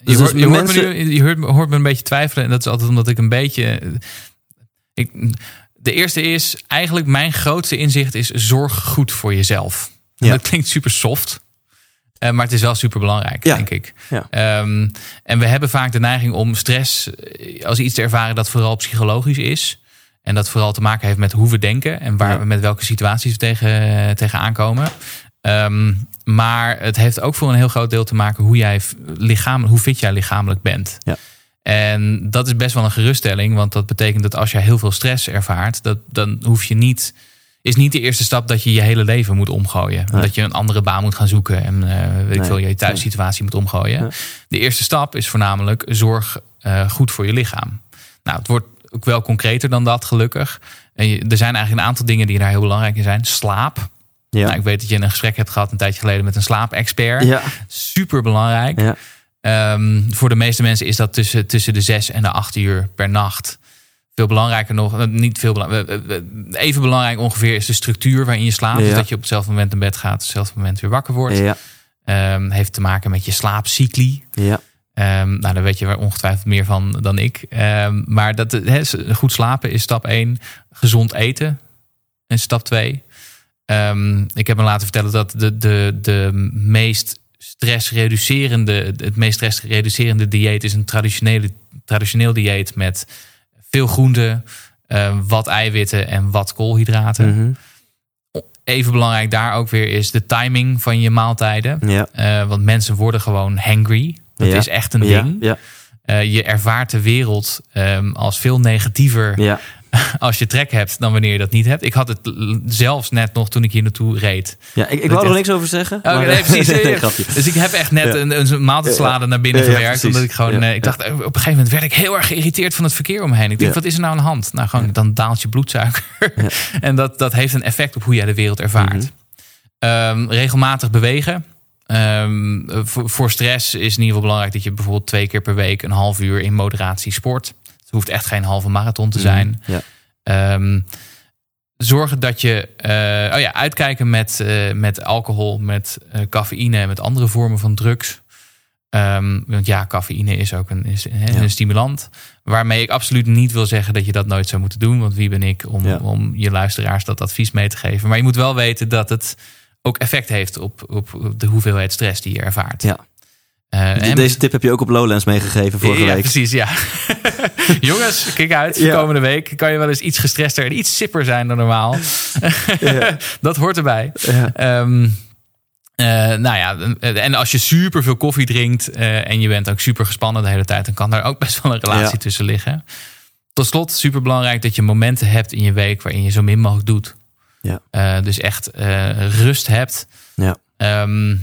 S3: je,
S1: Dus
S3: hoort, je, hoort
S1: mensen-
S3: me nu, je hoort, me- hoort me een beetje twijfelen. En dat is altijd omdat ik een beetje... Ik, de eerste is, eigenlijk mijn grootste inzicht is... zorg goed voor jezelf.
S1: Ja.
S3: Dat klinkt super soft. eh, maar het is wel super belangrijk,
S1: Ja.
S3: denk ik.
S1: Ja.
S3: Ehm, en we hebben vaak de neiging om stress eh, als iets te ervaren dat vooral psychologisch is. En dat vooral te maken heeft met hoe we denken en waar we met welke situaties we tegen, tegenaan komen. Ehm, maar het heeft ook voor een heel groot deel te maken hoe jij lichaam, hoe fit jij lichamelijk bent.
S1: Ja.
S3: En dat is best wel een geruststelling, want dat betekent dat als jij heel veel stress ervaart, dat, dan hoef je niet. Is niet de eerste stap dat je je hele leven moet omgooien.
S1: Nee.
S3: Dat je een andere baan moet gaan zoeken en eh, weet ik veel, je thuissituatie moet omgooien. De eerste stap is voornamelijk zorg eh, goed voor je lichaam. Nou, het wordt ook wel concreter dan dat, gelukkig. En je- er zijn eigenlijk een aantal dingen die daar heel belangrijk in zijn. Slaap.
S1: Ja.
S3: Nou, ik weet dat je een gesprek hebt gehad een tijdje geleden met een slaapexpert.
S1: ja.
S3: Super belangrijk.
S1: Ja.
S3: Ehm, voor de meeste mensen is dat tussen, tussen de zes en de acht uur per nacht. Veel belangrijker nog, eh, niet veel belangrijk, even belangrijk ongeveer is de structuur waarin je slaapt.
S1: Ja.
S3: Dus dat je op hetzelfde moment naar bed gaat, op hetzelfde moment weer wakker wordt.
S1: Ja.
S3: Ehm, heeft te maken met je slaapcycli.
S1: Ja.
S3: Ehm, nou, daar weet je ongetwijfeld meer van dan ik. Ehm, maar dat, he, goed slapen is stap 1. Gezond eten is stap 2. Ehm, ik heb me laten vertellen dat de, de, de meest stressreducerende, het meest stressreducerende dieet is een traditionele, traditioneel dieet met veel groenten, eh, wat eiwitten en wat koolhydraten.
S1: Mhm.
S3: Even belangrijk daar ook weer is de timing van je maaltijden.
S1: Ja.
S3: Eh, want mensen worden gewoon hangry. Dat
S1: Ja.
S3: is echt een ding.
S1: Ja.
S3: Eh, je ervaart de wereld ehm, als veel negatiever
S1: Ja. <laughs>
S3: als je trek hebt dan wanneer je dat niet hebt. Ik had het zelfs net nog toen ik hier naartoe reed.
S1: ja. Ik, ik wou er
S3: echt-
S1: niks over zeggen.
S3: Oh,
S1: maar-
S3: nee, precies. <laughs>
S1: Nee.
S3: Dus ik heb echt net
S1: Ja.
S3: een, een maaltijdsalade naar binnen
S1: Ja,
S3: gewerkt. omdat ik gewoon, eh, ik dacht, eh, op een gegeven moment werd ik heel erg geïrriteerd van het verkeer om me heen. Ik denk,
S1: Ja.
S3: wat is er nou aan de hand? Nou, gewoon, dan daalt je bloedsuiker. <laughs> En dat, dat heeft een effect op hoe jij de wereld ervaart.
S1: Mhm.
S3: Ehm, regelmatig bewegen. Ehm, voor, voor stress is in ieder geval belangrijk dat je bijvoorbeeld twee keer per week een half uur in moderatie sport. Het hoeft echt geen halve marathon te zijn.
S1: Ja.
S3: Ehm, zorgen dat je, eh, oh ja, uitkijken met, eh, met alcohol, met eh, cafeïne en met andere vormen van drugs. Ehm, want ja, cafeïne is ook een, is,
S1: Ja.
S3: een stimulant. Waarmee ik absoluut niet wil zeggen dat je dat nooit zou moeten doen. Want wie ben ik om,
S1: Ja.
S3: om je luisteraars dat advies mee te geven. Maar je moet wel weten dat het ook effect heeft op, op de hoeveelheid stress die je ervaart.
S1: Ja. Deze tip heb je ook op Lowlands meegegeven vorige
S3: ja,
S1: week.
S3: precies, ja. <laughs> <laughs> Jongens, kijk uit.
S1: Ja.
S3: Komende week kan je wel eens iets gestresster en iets sipper zijn dan normaal. <laughs> <laughs> dat hoort erbij. Ehm, eh, nou ja, en als je super veel koffie drinkt eh, en je bent ook super gespannen de hele tijd, dan kan daar ook best wel een relatie tussen liggen. Tot slot, super belangrijk dat je momenten hebt in je week waarin je zo min mogelijk doet.
S1: Ja.
S3: Eh, dus echt eh, rust hebt.
S1: Ja.
S3: Ehm,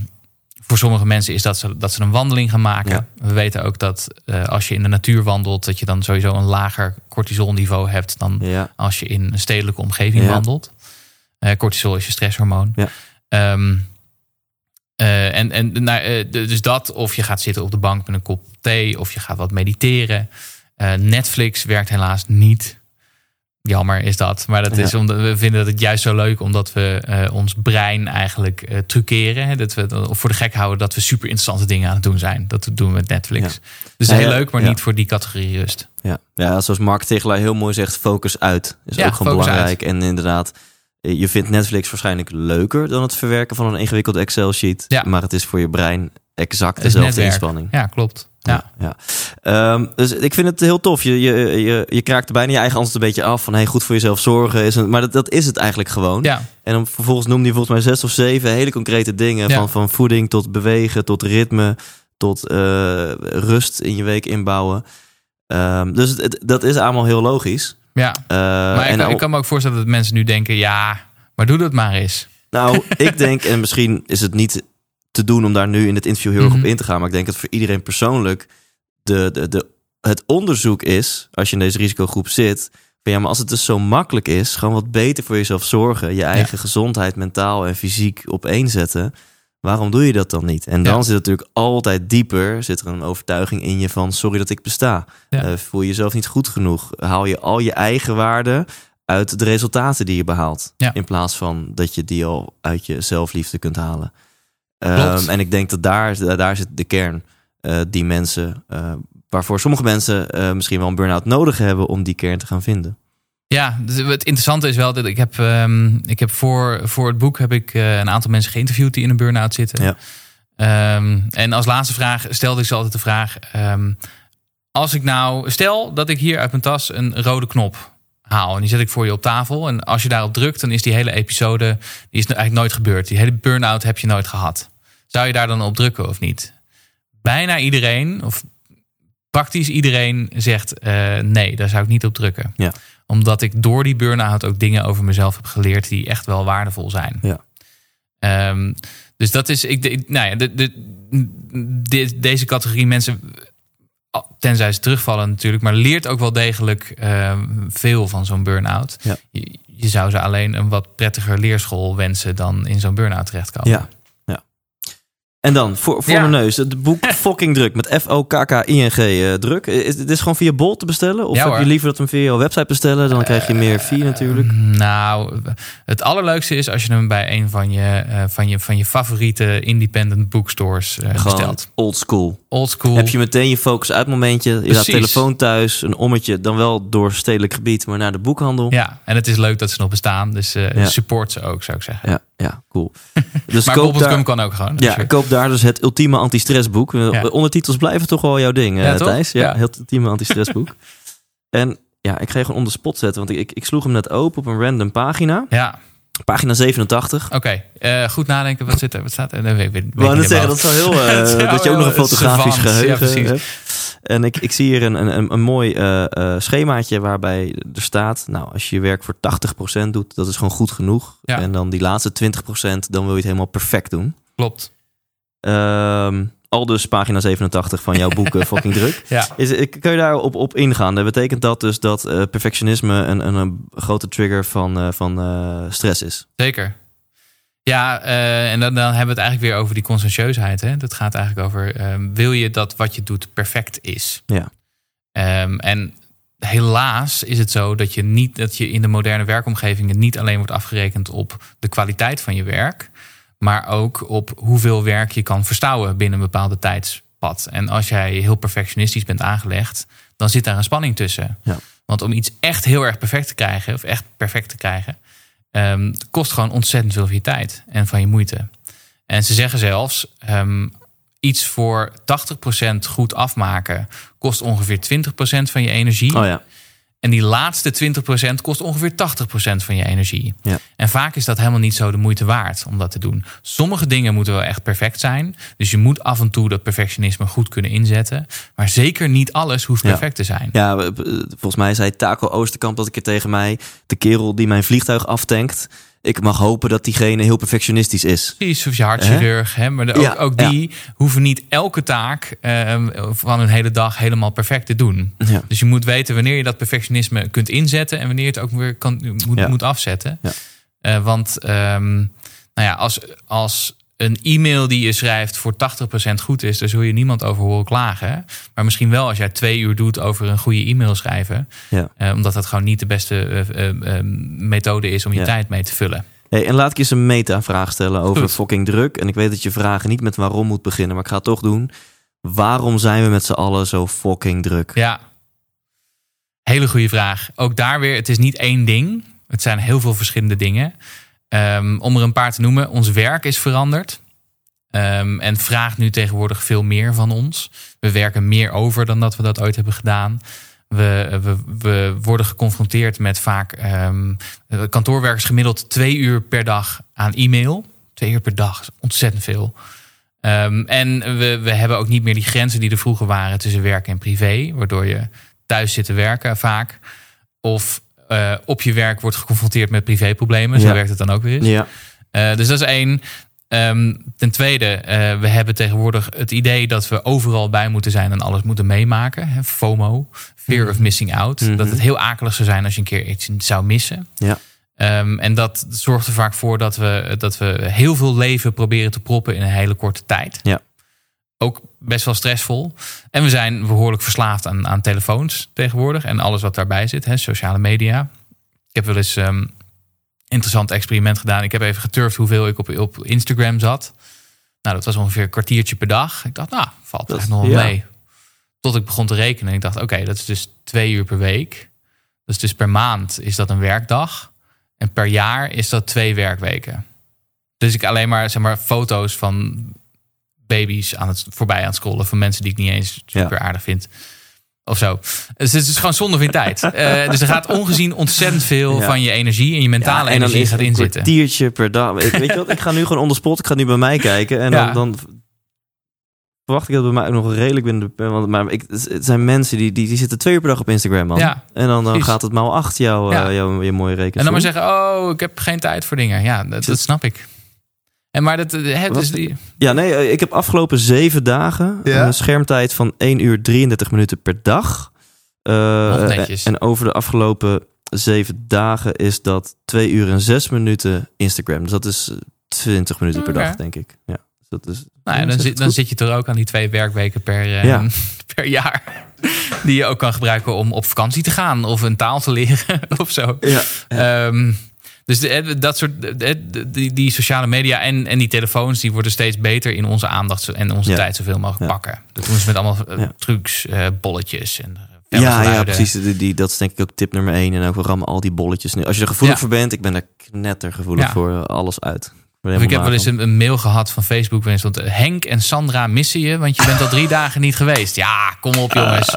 S3: voor sommige mensen is dat ze, dat ze een wandeling gaan maken.
S1: Ja.
S3: We weten ook dat eh, als je in de natuur wandelt, dat je dan sowieso een lager cortisolniveau hebt dan
S1: Ja.
S3: als je in een stedelijke omgeving
S1: Ja.
S3: wandelt. Eh, cortisol is je stresshormoon.
S1: Ja.
S3: Ehm, eh, en en nou, dus dat, of je gaat zitten op de bank met een kop thee, of je gaat wat mediteren. Netflix werkt helaas niet. Jammer is dat. Maar dat
S1: Ja.
S3: is omdat we vinden dat het juist zo leuk, omdat we eh, ons brein eigenlijk eh truceren. Hè? Dat we of voor de gek houden dat we super interessante dingen aan het doen zijn. Dat doen we met Netflix.
S1: Ja.
S3: Dus
S1: Ja,
S3: heel leuk, maar niet voor die categorie rust.
S1: Ja. ja, zoals Mark Tegelaar heel mooi zegt, focus uit. Is ook gewoon belangrijk. En inderdaad, eh, je vindt Netflix waarschijnlijk leuker dan het verwerken van een ingewikkelde Excel-sheet.
S3: Ja.
S1: Maar het is voor je brein exact dezelfde inspanning.
S3: Ja, klopt. Ja.
S1: ja. Ehm, dus ik vind het heel tof. Je, je, je, je kraakt er bijna je eigen antwoord een beetje af. Van hey, goed voor jezelf zorgen. Is een, maar dat, dat is het eigenlijk gewoon.
S3: Ja,
S1: En dan vervolgens noemde hij volgens mij zes of zeven hele concrete dingen.
S3: Ja.
S1: Van, van voeding tot bewegen, tot ritme, tot eh, rust in je week inbouwen. Ehm, dus het- het- dat is allemaal heel logisch.
S3: ja.
S1: Eh,
S3: Maar ik,
S1: en al-
S3: ik kan me ook voorstellen dat mensen nu denken: ja, maar doe dat maar eens.
S1: Nou, <laughs> ik denk, en misschien is het niet te doen om daar nu in het interview heel erg
S3: Mhm.
S1: op in te gaan. Maar ik denk dat voor iedereen persoonlijk de, de, de, het onderzoek is, als je in deze risicogroep zit. Van ja, maar als het dus zo makkelijk is, gewoon wat beter voor jezelf zorgen. Je eigen gezondheid, mentaal en fysiek op één zetten. Waarom doe je dat dan niet? En dan
S3: Ja.
S1: zit natuurlijk altijd dieper, zit er een overtuiging in je van sorry dat ik besta.
S3: Ja.
S1: Eh, voel je jezelf niet goed genoeg? Haal je al je eigen waarde uit de resultaten die je behaalt. In plaats van dat je die al uit je zelfliefde kunt halen. Ehm, en ik denk dat daar, daar, zit de kern. eh, die mensen, eh, waarvoor sommige mensen eh, misschien wel een burn-out nodig hebben om die kern te gaan vinden.
S3: Ja, dus het interessante is wel dat ik heb, ehm, ik heb voor, voor het boek heb ik een aantal mensen geïnterviewd die in een burn-out zitten.
S1: Ja.
S3: Ehm, en als laatste vraag stelde ik ze altijd de vraag: als ik nou, stel dat ik hier uit mijn tas een rode knop haal en die zet ik voor je op tafel en als je daarop drukt, dan is die hele episode die is eigenlijk nooit gebeurd. Die hele burn-out heb je nooit gehad. Zou je daar dan op drukken of niet? Bijna iedereen of praktisch iedereen zegt eh, nee, daar zou ik niet op drukken
S1: Ja.
S3: omdat ik door die burn-out ook dingen over mezelf heb geleerd die echt wel waardevol zijn.
S1: Ja.
S3: Ehm, dus dat is, ik, nou ja, de, de, de- deze categorie mensen, tenzij ze terugvallen natuurlijk, maar leert ook wel degelijk ehm, veel van zo'n burn-out.
S1: Ja.
S3: Je, je zou ze alleen een wat prettiger leerschool wensen dan in zo'n burn-out terechtkomen.
S1: Ja, ja. En dan, voor, voor
S3: Ja.
S1: mijn neus, het boek <laughs> Fucking Druk met F-O-K-K-I-N-G eh, druk. Is, dit is gewoon via Bol te bestellen? Of
S3: Ja,
S1: heb je liever dat we hem via jouw website bestellen? Dan krijg je meer fee natuurlijk.
S3: Nou, het allerleukste is als je hem bij een van je, eh, van je, van je favoriete independent bookstores eh, bestelt.
S1: old school.
S3: Old school.
S1: Heb je meteen je focus uit momentje. Je laat telefoon thuis, een ommetje, dan wel door stedelijk gebied, maar naar de boekhandel.
S3: Ja, en het is leuk dat ze nog bestaan. Dus eh,
S1: Ja.
S3: support ze ook, zou ik zeggen.
S1: Ja, ja, cool. <laughs> Dus
S3: maar
S1: koop daar,
S3: kan ook gewoon.
S1: ja, koop daar dus het ultieme anti-stressboek. Eh,
S3: Ja.
S1: Ondertitels blijven toch wel jouw ding, eh,
S3: Ja?
S1: Thijs? Ja, het ultieme anti-stressboek. <laughs> en ja, ik ga je gewoon on the spot zetten, want ik, ik, ik sloeg hem net open op een random pagina.
S3: ja,
S1: Pagina 87.
S3: oké. Eh, goed nadenken. Wat zit er? Wat staat er? Nee, weet, weet,
S1: Ik wou
S3: niet
S1: net zeggen, dat is wel heel... <laughs>
S3: wel
S1: dat je ook nog een fotografisch
S3: savant.
S1: Geheugen hebt. En ik, ik zie hier een, een, een mooi eh, eh, schemaatje waarbij er staat... Nou, als je je werk voor 80% doet, dat is gewoon goed genoeg.
S3: Ja.
S1: En dan die laatste 20%, dan wil je het helemaal perfect doen.
S3: Klopt.
S1: Ehm, al dus pagina 87 van jouw boek eh, <laughs> Fucking Druk.
S3: Ja.
S1: Is, kun je daar op, op ingaan? Dat betekent dat dus dat eh, perfectionisme een, een, een grote trigger van, eh, van eh, stress is?
S3: Zeker. Ja, en dan, dan hebben we het eigenlijk weer over die conscientieusheid. Hè? Dat gaat eigenlijk over, ehm, wil je dat wat je doet perfect is?
S1: Ja.
S3: Ehm, en helaas is het zo dat je, niet, dat je in de moderne werkomgevingen niet alleen wordt afgerekend op de kwaliteit van je werk, maar ook op hoeveel werk je kan verstouwen binnen een bepaalde tijdspad. En als jij heel perfectionistisch bent aangelegd, dan zit daar een spanning tussen.
S1: Ja.
S3: Want om iets echt heel erg perfect te krijgen, of echt perfect te krijgen, ehm, kost gewoon ontzettend veel van je tijd en van je moeite. En ze zeggen zelfs, ehm, iets voor 80% goed afmaken kost ongeveer 20% van je energie.
S1: Oh ja.
S3: En die laatste 20% kost ongeveer 80% van je energie.
S1: Ja.
S3: En vaak is dat helemaal niet zo de moeite waard om dat te doen. Sommige dingen moeten wel echt perfect zijn. Dus je moet af en toe dat perfectionisme goed kunnen inzetten. Maar zeker niet alles hoeft
S1: Ja.
S3: perfect te zijn.
S1: Ja, we- we- volgens mij zei Taco Oosterkamp dat een keer tegen mij... de kerel die mijn vliegtuig aftankt... ik mag hopen dat diegene heel perfectionistisch is.
S3: Precies, of je hartchirurg. Hè? Maar de- ook,
S1: Ja,
S3: ook die hoeven niet elke taak ehm, van een hele dag helemaal perfect te doen.
S1: Ja.
S3: Dus je moet weten wanneer je dat perfectionisme kunt inzetten en wanneer je het ook weer kan, moet, moet afzetten.
S1: Ja.
S3: Eh, want ehm, nou ja, als, als een e-mail die je schrijft voor 80% goed is, daar zul je niemand over horen klagen. Maar misschien wel als jij twee uur doet over een goede e-mail schrijven.
S1: Ja.
S3: Eh, omdat dat gewoon niet de beste eh, eh, methode is om je
S1: Ja.
S3: tijd mee te vullen.
S1: Hey, en laat ik je eens een meta-vraag stellen over
S3: Goed.
S1: fucking druk. En ik weet dat je vragen niet met waarom moet beginnen, maar ik ga het toch doen. Waarom zijn we met z'n allen zo fucking druk?
S3: Ja, hele goede vraag. Ook daar weer, het is niet één ding. Het zijn heel veel verschillende dingen. Ehm, om er een paar te noemen, ons werk is veranderd. Ehm, en vraagt nu tegenwoordig veel meer van ons. We werken meer over dan dat we dat ooit hebben gedaan. We, we, we worden geconfronteerd met vaak ehm, kantoorwerkers gemiddeld twee uur per dag aan e-mail. Twee uur per dag, ontzettend veel. En we, we hebben ook niet meer die grenzen die er vroeger waren tussen werk en privé. Waardoor je thuis zit te werken vaak. Of eh, op je werk wordt geconfronteerd met privéproblemen. Zo
S1: Ja.
S3: werkt het dan ook weer eens.
S1: Ja,
S3: Eh, dus dat is één. Ehm, ten tweede, eh, we hebben tegenwoordig het idee dat we overal bij moeten zijn en alles moeten meemaken. Hè, FOMO, fear of missing out.
S1: Mhm.
S3: Dat het heel akelig zou zijn als je een keer iets zou missen.
S1: ja.
S3: Ehm, en dat zorgt er vaak voor dat we, dat we heel veel leven proberen te proppen in een hele korte tijd.
S1: Ja.
S3: Ook best wel stressvol. En we zijn behoorlijk verslaafd aan, aan telefoons tegenwoordig. En alles wat daarbij zit, hè, sociale media. Ik heb wel eens een interessant experiment gedaan. Ik heb even geturfd hoeveel ik op, op Instagram zat. Nou, dat was ongeveer een kwartiertje per dag. Ik dacht, nou, valt eigenlijk nog wel
S1: ja.
S3: mee. Tot ik begon te rekenen. En ik dacht, oké, dat is dus twee uur per week. Dus, dus per maand is dat een werkdag. En per jaar is dat twee werkweken. Dus ik alleen maar, zeg maar foto's van baby's aan het, voorbij aan het scrollen. Van mensen die ik niet eens super aardig vind. Of zo. Dus het is gewoon zonde van tijd. <laughs> Eh, dus er gaat ongezien ontzettend veel
S1: Ja.
S3: van je energie en je mentale
S1: Ja, en dan
S3: energie gaat
S1: een
S3: inzitten.
S1: kwartiertje per dag. Ik, weet je wat, ik ga nu gewoon on the spot. Ik ga nu bij mij kijken. En dan, dan verwacht ik dat bij mij ook nog redelijk binnen de... Want, maar ik, het zijn mensen die, die, die zitten twee uur per dag op Instagram, man.
S3: Ja,
S1: en dan, dan gaat het maal acht, jouw,
S3: Ja.
S1: eh, jouw, je mooie rekening.
S3: En dan maar zeggen, oh, ik heb geen tijd voor dingen. Ja, dat, dat snap ik. En maar dat, eh, het
S1: Wat?
S3: is die,
S1: Ja, nee, eh, ik heb afgelopen zeven dagen
S4: Ja?
S1: een schermtijd van 1 uur 33 minuten per dag. Eh. En over de afgelopen zeven dagen is dat 2 uur en 6 minuten Instagram. Dus dat is eh, 20 minuten per dag, denk ik. Ja, dus dat is,
S3: nou ja, dan, zit, dan zit je er ook aan die twee werkweken per,
S1: Ja. <laughs>
S3: per jaar. Die je ook kan gebruiken om op vakantie te gaan of een taal te leren <laughs> of zo.
S1: Ja.
S3: Ehm, dus de, eh, dat soort, de- de- die, die sociale media en, en die telefoons, die worden steeds beter in onze aandacht en onze
S1: Ja.
S3: tijd zoveel mogelijk
S1: Ja.
S3: pakken. Dat doen ze met allemaal eh,
S1: Ja.
S3: trucs, eh, bolletjes en eh,
S1: Ja, ja, precies. Die, die, dat is denk ik ook tip nummer één. En ook we rammen al die bolletjes. nu. Als je er gevoelig voor bent, ik ben er knettergevoelig voor eh, alles uit.
S3: Of ik heb wel eens een, een mail gehad van Facebook waarin stond... Henk en Sandra missen je, want je bent al drie <laughs> dagen niet geweest. Ja, kom op jongens. <laughs>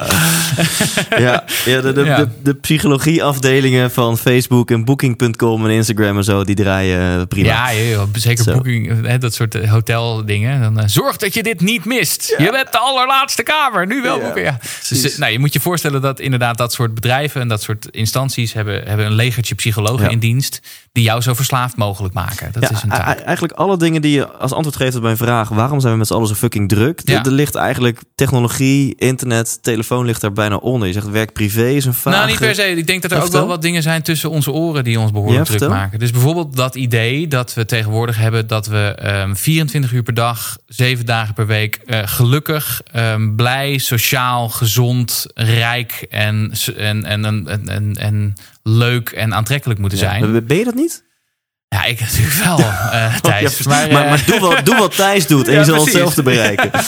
S1: Ja, ja, de, de,
S3: Ja.
S1: de, de psychologieafdelingen van Facebook en Booking.com en Instagram en zo, die draaien eh, prima.
S3: Ja, joh, zeker
S1: Zo.
S3: boeking, hè, dat soort eh, hoteldingen. Dan, eh, zorg dat je dit niet mist. Je bent de allerlaatste kamer. Nu wel boeken. Ja. Dus, eh, nou, je moet je voorstellen dat inderdaad dat soort bedrijven... en dat soort instanties hebben, hebben een legertje psychologen in dienst... die jou zo verslaafd mogelijk maken. Dat is een taak.
S1: Eigenlijk alle dingen die je als antwoord geeft op mijn vraag... waarom zijn we met z'n allen zo fucking druk?
S3: Ja.
S1: Er, ligt eigenlijk technologie, internet, telefoon ligt daar bijna onder. Je zegt werk privé is een vage...
S3: Nou, niet per se. Ik denk dat er
S1: Ja,
S3: ook
S1: vertel.
S3: wel wat dingen zijn tussen onze oren die ons behoorlijk druk maken. Dus bijvoorbeeld dat idee dat we tegenwoordig hebben dat we ehm 24 uur per dag, 7 dagen per week, eh, gelukkig, ehm, blij, sociaal, gezond, rijk en, en, en, en, en, en, leuk en aantrekkelijk moeten zijn.
S1: Ben je dat niet?
S3: Ja, ik natuurlijk wel, eh <laughs> Thijs.
S1: Ja,
S3: maar,
S1: maar, maar doe, wat, doe wat Thijs doet en
S3: Ja,
S1: je zal
S3: precies.
S1: hetzelfde bereiken. <laughs>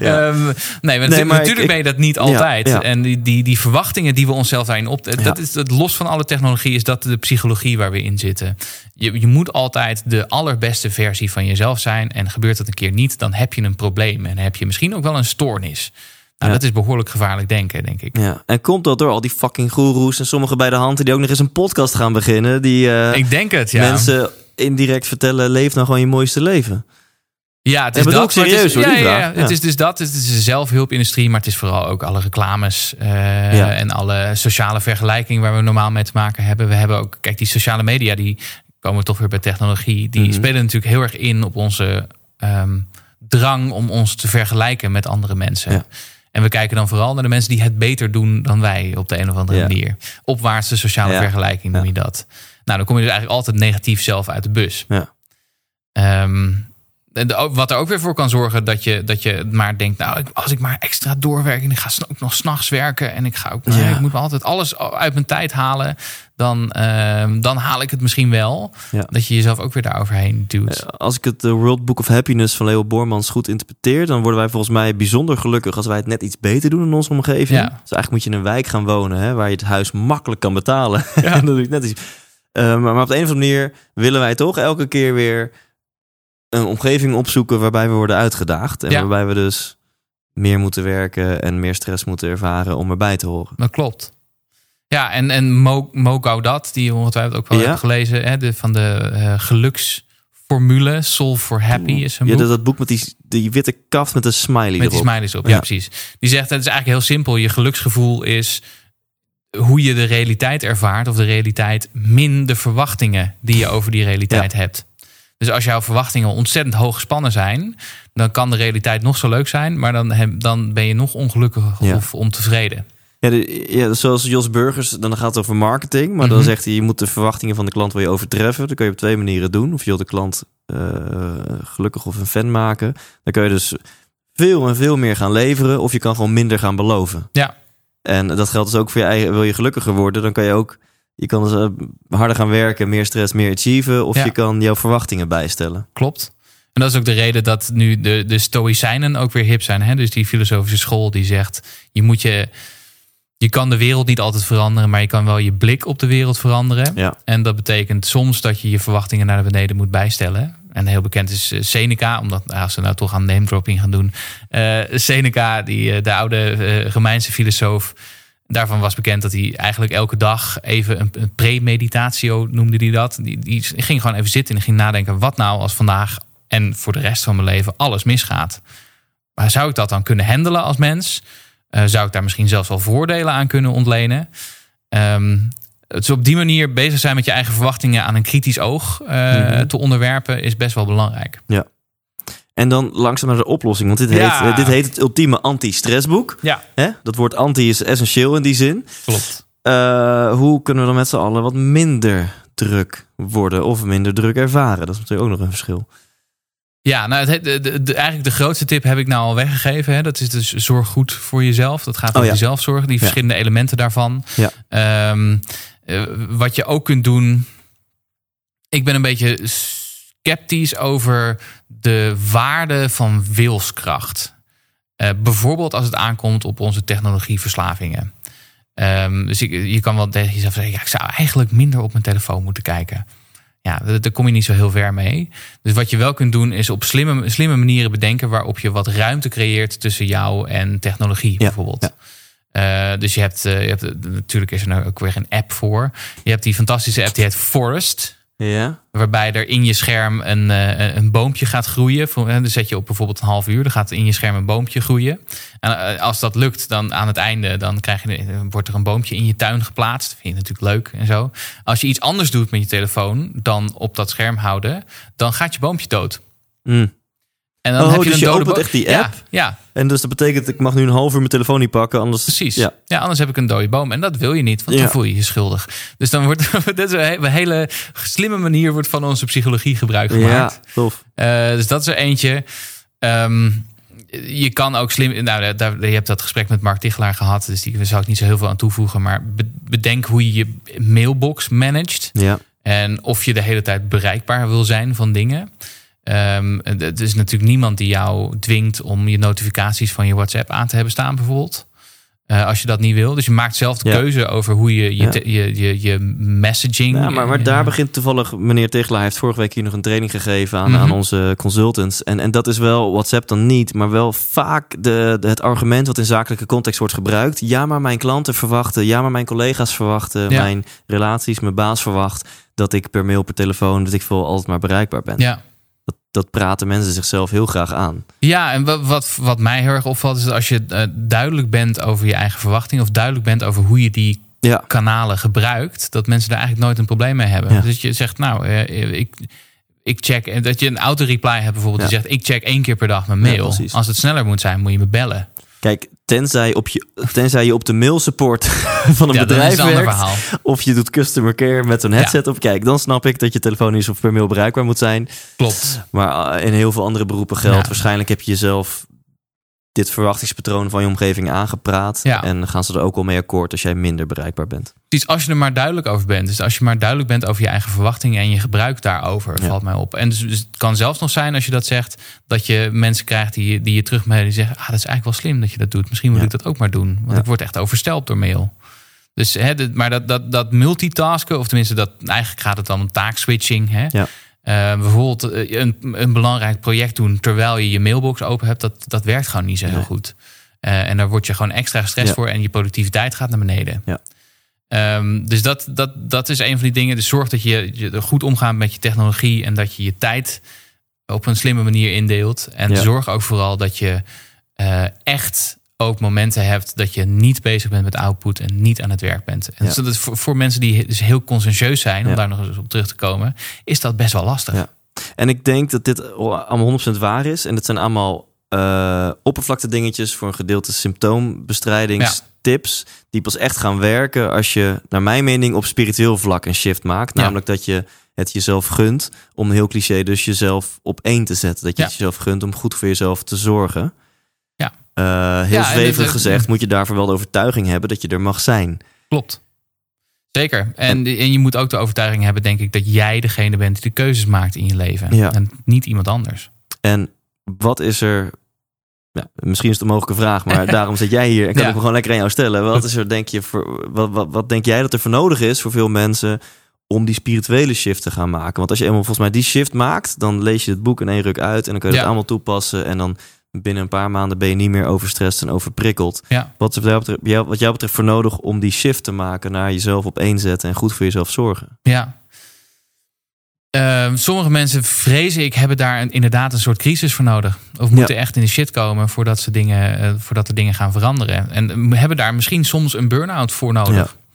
S1: Ja.
S3: Ehm, nee, maar,
S1: Nee,
S3: natuurlijk
S1: ik-
S3: ben je dat niet altijd. En die, die, die verwachtingen die we onszelf daarin op... Dat is het los van alle technologie, is dat de psychologie waar we in zitten. Je, je moet altijd de allerbeste versie van jezelf zijn. En gebeurt dat een keer niet, dan heb je een probleem. En heb je misschien ook wel een stoornis. Nou,
S1: Ja.
S3: Dat is behoorlijk gevaarlijk denken, denk ik.
S1: Ja. En komt dat door al die fucking goeroes en sommigen bij de hand... die ook nog eens een podcast gaan beginnen... die eh,
S3: Ik denk het, ja.
S1: mensen indirect vertellen... leef nou gewoon je mooiste leven.
S3: Ja, het
S1: Ja,
S3: is
S1: bedoel
S3: dat.
S1: serieus,
S3: is,
S1: hoor,
S3: ja, ja, ja. Het
S1: Ja.
S3: is dus dat. Het is de zelfhulpindustrie, maar het is vooral ook alle reclames eh,
S1: Ja.
S3: en alle sociale vergelijkingen waar we normaal mee te maken hebben. We hebben ook, kijk, die sociale media, die komen we toch weer bij technologie. Die
S1: Mhm.
S3: spelen natuurlijk heel erg in op onze ehm, drang om ons te vergelijken met andere mensen. En we kijken dan vooral naar de mensen die het beter doen dan wij op de een of andere manier. Opwaartse sociale
S1: Ja.
S3: vergelijking noem je dat. Nou, dan kom je dus eigenlijk altijd negatief zelf uit de bus.
S1: Ja.
S3: Ehm, de- wat er ook weer voor kan zorgen dat je, dat je maar denkt, nou, als ik maar extra doorwerk en ik ga ook nog s'nachts werken en ik ga ook,
S1: Ja.
S3: ik moet me altijd alles uit mijn tijd halen, dan, ehm, dan haal ik het misschien wel.
S1: Ja.
S3: Dat je jezelf ook weer daaroverheen duwt.
S1: Als ik het eh, World Book of Happiness van Leo Bormans goed interpreteer, dan worden wij volgens mij bijzonder gelukkig als wij het net iets beter doen in onze omgeving.
S3: Ja.
S1: Dus eigenlijk moet je in een wijk gaan wonen hè, waar je het huis makkelijk kan betalen.
S3: Ja. <laughs>
S1: dat doe ik net iets. Eh, maar, maar op de een of andere manier willen wij toch elke keer weer een omgeving opzoeken waarbij we worden uitgedaagd. En
S3: Ja.
S1: waarbij we dus meer moeten werken en meer stress moeten ervaren om erbij te horen.
S3: Dat klopt. Ja, en, en Mo, Mo Gaudat, die ongetwijfeld ook wel
S1: Ja.
S3: hebt gelezen, hè, de, van de eh, geluksformule, Solve for Happy is een
S1: Ja,
S3: boek.
S1: dat, dat boek met die, die witte kaft met een smiley
S3: Met die
S1: erop.
S3: smileys op, ja.
S1: Ja.
S3: precies. Die zegt, het is eigenlijk heel simpel. Je geluksgevoel is hoe je de realiteit ervaart... of de realiteit min de verwachtingen die je over die realiteit hebt. Dus als jouw verwachtingen ontzettend hoog gespannen zijn... dan kan de realiteit nog zo leuk zijn... maar dan, heb- dan ben je nog ongelukkiger
S1: Ja.
S3: of ontevreden.
S1: Ja, de, ja, zoals Jos Burgers, dan gaat het over marketing. Maar dan
S3: Mhm.
S1: zegt hij, je moet de verwachtingen van de klant wil je overtreffen. Dat kun je op twee manieren doen. Of je wil de klant eh, gelukkig of een fan maken. Dan kun je dus veel en veel meer gaan leveren. Of je kan gewoon minder gaan beloven.
S3: Ja.
S1: En dat geldt dus ook voor je eigen. Wil je gelukkiger worden, dan kan je ook... Je kan dus, eh, harder gaan werken, meer stress, meer achieven. Of
S3: Ja.
S1: je kan jouw verwachtingen bijstellen.
S3: Klopt. En dat is ook de reden dat nu de, de Stoïcijnen ook weer hip zijn. Hè? Dus die filosofische school die zegt: je moet je. Je kan de wereld niet altijd veranderen, maar je kan wel je blik op de wereld veranderen.
S1: Ja.
S3: En dat betekent soms dat je je verwachtingen naar beneden moet bijstellen. En heel bekend is eh, Seneca, omdat als we nou toch aan name dropping gaan doen. eh, Seneca, die, de oude eh, Romeinse filosoof, daarvan was bekend dat hij eigenlijk elke dag even een, een premeditatio noemde hij dat. Die, die ging gewoon even zitten en ging nadenken: wat nou als vandaag en voor de rest van mijn leven alles misgaat? Maar zou ik dat dan kunnen handelen als mens? Eh, zou ik daar misschien zelfs wel voordelen aan kunnen ontlenen? Ehm, het is op die manier bezig zijn met je eigen verwachtingen aan een kritisch oog eh,
S1: Mhm.
S3: te onderwerpen is best wel belangrijk.
S1: En dan langzaam naar de oplossing. Want dit,
S3: Ja.
S1: heet, eh, dit heet het ultieme anti-stressboek.
S3: Ja,
S1: Hè? Dat woord anti is essentieel in die zin.
S3: klopt.
S1: Eh, hoe kunnen we dan met z'n allen wat minder druk worden of minder druk ervaren? Dat is natuurlijk ook nog een verschil.
S3: Ja, nou, het, de, de, de- eigenlijk de grootste tip heb ik nou al weggegeven. Hè? Dat is dus zorg goed voor jezelf. Dat gaat
S1: Oh,
S3: over
S1: ja.
S3: die zelfzorg, die
S1: Ja.
S3: verschillende elementen daarvan.
S1: Ja.
S3: Ehm, eh, wat je ook kunt doen. Ik ben een beetje sceptisch over de waarde van wilskracht. Eh, bijvoorbeeld als het aankomt op onze technologieverslavingen. Ehm, dus ik, je kan wel tegen jezelf zeggen: ja, ik zou eigenlijk minder op mijn telefoon moeten kijken. Ja, daar kom je niet zo heel ver mee. Dus wat je wel kunt doen, is op slimme, slimme manieren bedenken waarop je wat ruimte creëert tussen jou en technologie,
S1: Ja,
S3: bijvoorbeeld. Eh, dus je hebt, eh, je hebt, natuurlijk is er nou ook weer een app voor. Je hebt die fantastische app die heet Forest.
S1: Ja?
S3: Waarbij er in je scherm een, eh, een boompje gaat groeien. Eh, Dan zet je op bijvoorbeeld een half uur. Dan gaat in je scherm een boompje groeien. En eh, als dat lukt, dan aan het einde dan krijg je, dan wordt er een boompje in je tuin geplaatst. Dat vind je natuurlijk leuk en zo. Als je iets anders doet met je telefoon dan op dat scherm houden, dan gaat je boompje dood.
S1: Mm.
S3: En dan
S1: Oh,
S3: heb je
S1: dus
S3: een
S1: je
S3: dode
S1: opent echt die app?
S3: Ja,
S1: En dus dat betekent, ik mag nu een half uur mijn telefoon niet pakken, anders...
S3: Precies. Ja.
S1: Ja.
S3: anders heb ik een dode boom. En dat wil je niet, want dan voel je je schuldig. Dus dan wordt <laughs> dit is een he- een hele slimme manier wordt van onze psychologie gebruik gemaakt.
S1: Ja, tof.
S3: Eh, dus dat is er eentje. Ehm, je kan ook slim. Nou, daar, je hebt dat gesprek met Mark Tichelaar gehad. Dus die zou ik niet zo heel veel aan toevoegen. Maar be- bedenk hoe je je mailbox managt.
S1: Ja.
S3: En of je de hele tijd bereikbaar wil zijn van dingen. Ehm, het is natuurlijk niemand die jou dwingt om je notificaties van je WhatsApp aan te hebben staan, bijvoorbeeld. Eh, als je dat niet wil. Dus je maakt zelf de
S1: Ja.
S3: keuze over hoe je je,
S1: Ja.
S3: te- je, je, je messaging.
S1: Ja, maar, maar
S3: eh,
S1: daar begint toevallig, meneer Tegelaar heeft vorige week hier nog een training gegeven aan,
S3: Mhm.
S1: aan onze consultants. En, en dat is wel WhatsApp dan niet, maar wel vaak de, de- het argument wat in zakelijke context wordt gebruikt. Ja, maar mijn klanten verwachten, ja, maar mijn collega's verwachten, mijn relaties, mijn baas verwacht dat ik per mail, per telefoon, dat ik veel altijd maar bereikbaar ben.
S3: Ja.
S1: Dat, praten mensen zichzelf heel graag aan.
S3: Ja, en wat, wat, mij heel erg opvalt is dat als je eh, duidelijk bent over je eigen verwachting of duidelijk bent over hoe je die
S1: Ja,
S3: kanalen gebruikt, dat mensen daar eigenlijk nooit een probleem mee hebben.
S1: Ja.
S3: Dus je zegt, nou, eh, ik, ik check, en dat je een auto-reply hebt bijvoorbeeld, die zegt, ik check één keer per dag mijn mail. Als het sneller moet zijn, moet je me bellen.
S1: Kijk, tenzij, op je, tenzij je op de mail support <laughs> van een
S3: Ja,
S1: bedrijf
S3: een
S1: werkt. Of je doet customer care met zo'n headset op. Kijk, dan snap ik dat je telefonisch of per mail bereikbaar moet zijn.
S3: Klopt.
S1: Maar eh, in heel veel andere beroepen geldt.
S3: Ja.
S1: Waarschijnlijk heb je jezelf dit verwachtingspatroon van je omgeving aangepraat.
S3: Ja.
S1: En gaan ze er ook wel mee akkoord als jij minder bereikbaar bent.
S3: Precies, als je er maar duidelijk over bent. Dus als je maar duidelijk bent over je eigen verwachtingen en je gebruik daarover,
S1: Ja.
S3: valt mij op. En dus, dus het kan zelfs nog zijn als je dat zegt, dat je mensen krijgt die, je- die je terugmailen die zeggen, ah, dat is eigenlijk wel slim dat je dat doet. Misschien moet
S1: Ja.
S3: ik dat ook maar doen, want ik word echt overstelpt door mail. Dus, hè, maar dat, dat, dat multitasken, of tenminste, dat, eigenlijk gaat het dan om taakswitching. Hè?
S1: Ja.
S3: Eh, bijvoorbeeld eh, een, een belangrijk project doen terwijl je je mailbox open hebt, dat, dat werkt gewoon niet zo heel
S1: Nee.
S3: goed. Eh, en daar word je gewoon extra gestrest
S1: Ja.
S3: voor en je productiviteit gaat naar beneden.
S1: Ja.
S3: Ehm, dus dat, dat, dat is een van die dingen. Dus zorg dat je, je goed omgaat met je technologie en dat je je tijd op een slimme manier indeelt. En
S1: Ja.
S3: zorg ook vooral dat je eh, echt ook momenten hebt dat je niet bezig bent met output en niet aan het werk bent. En
S1: Ja.
S3: dus dat is voor, voor mensen die dus heel conscientieus zijn, om
S1: Ja.
S3: daar nog eens op terug te komen, is dat best wel lastig.
S1: Ja. En ik denk dat dit allemaal 100% waar is. En het zijn allemaal eh oppervlakte dingetjes voor een gedeelte symptoombestrijdigingstips. Die pas echt gaan werken als je, naar mijn mening, op spiritueel vlak een shift maakt. Namelijk dat je het jezelf gunt om heel cliché dus jezelf op één te zetten. Dat je het jezelf gunt om goed voor jezelf te zorgen. Eh, heel
S3: Ja,
S1: zweverig gezegd moet je daarvoor wel de overtuiging hebben dat je er mag zijn.
S3: Klopt. Zeker. En, en je moet ook de overtuiging hebben, denk ik, dat jij degene bent die de keuzes maakt in je leven.
S1: Ja.
S3: En niet iemand anders.
S1: En wat is er. Ja, misschien is het een mogelijke vraag, maar <laughs> daarom zit jij hier en kan ik me gewoon lekker aan jou stellen. Wat <laughs> is er, denk je, voor, wat, wat, wat denk jij dat er voor nodig is voor veel mensen om die spirituele shift te gaan maken? Want als je eenmaal volgens mij die shift maakt, dan lees je het boek in één ruk uit en dan kun je het allemaal toepassen. En dan binnen een paar maanden ben je niet meer overstrest en overprikkeld.
S3: Ja.
S1: Wat is wat jou betreft, wat jou betreft voor nodig om die shift te maken naar jezelf op één zetten en goed voor jezelf zorgen?
S3: Ja. Ehm, sommige mensen, vrezen ik, hebben daar een, inderdaad een soort crisis voor nodig. Of moeten echt in de shit komen voordat, ze dingen, eh, voordat er dingen gaan veranderen. En eh, hebben daar misschien soms een burn-out voor nodig.
S1: Ja.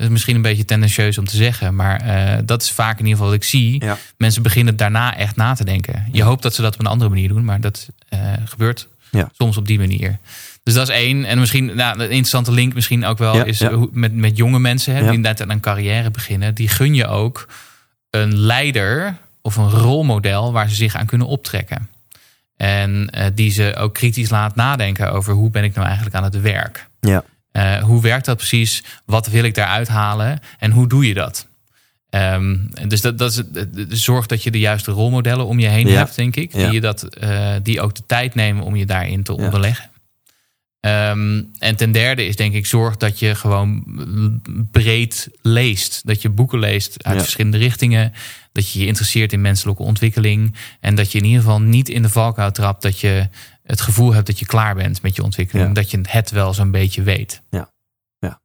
S3: Dat is misschien een beetje tendentieus om te zeggen. Maar eh, dat is vaak in ieder geval wat ik zie.
S1: Ja.
S3: Mensen beginnen daarna echt na te denken. Je hoopt dat ze dat op een andere manier doen. Maar dat eh, gebeurt
S1: Ja.
S3: soms op die manier. Dus dat is één. En misschien nou, een interessante link misschien ook wel
S1: Ja,
S3: is met, met jonge mensen hè, die net aan een carrière beginnen. Die gun je ook een leider of een rolmodel waar ze zich aan kunnen optrekken. En eh, die ze ook kritisch laat nadenken over hoe ben ik nou eigenlijk aan het werk.
S1: Ja.
S3: Eh, hoe werkt dat precies? Wat wil ik daaruit halen? En hoe doe je dat? Ehm, dus dat, dat is, zorg dat je de juiste rolmodellen om je heen
S1: Ja.
S3: hebt, denk ik.
S1: Ja.
S3: Die, je dat, eh, die ook de tijd nemen om je daarin te
S1: Ja.
S3: onderleggen. Ehm, en ten derde is denk ik zorg dat je gewoon breed leest. Dat je boeken leest uit verschillende richtingen. Dat je je interesseert in menselijke ontwikkeling. En dat je in ieder geval niet in de valkuil trapt dat je het gevoel hebt dat je klaar bent met je ontwikkeling.
S1: Ja.
S3: Dat je het wel zo'n beetje weet.
S1: Ja,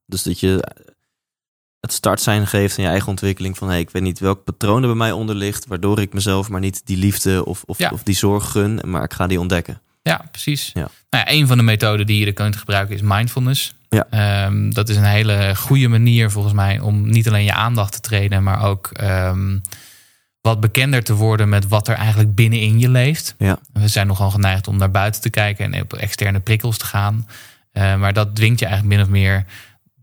S1: dus dat je het startsein geeft aan je eigen ontwikkeling. Van hey, ik weet niet welk patroon er bij mij onder ligt. Waardoor ik mezelf maar niet die liefde of, of,
S3: Ja.
S1: of die zorg gun. Maar ik ga die ontdekken.
S3: Ja, precies.
S1: Ja.
S3: Nou ja, een van de methoden die je er kunt gebruiken is mindfulness.
S1: Ja.
S3: Ehm, dat is een hele goede manier volgens mij om niet alleen je aandacht te trainen, maar ook ehm, wat bekender te worden met wat er eigenlijk binnenin je leeft.
S1: Ja.
S3: We zijn nogal geneigd om naar buiten te kijken en op externe prikkels te gaan. Eh, maar dat dwingt je eigenlijk min of meer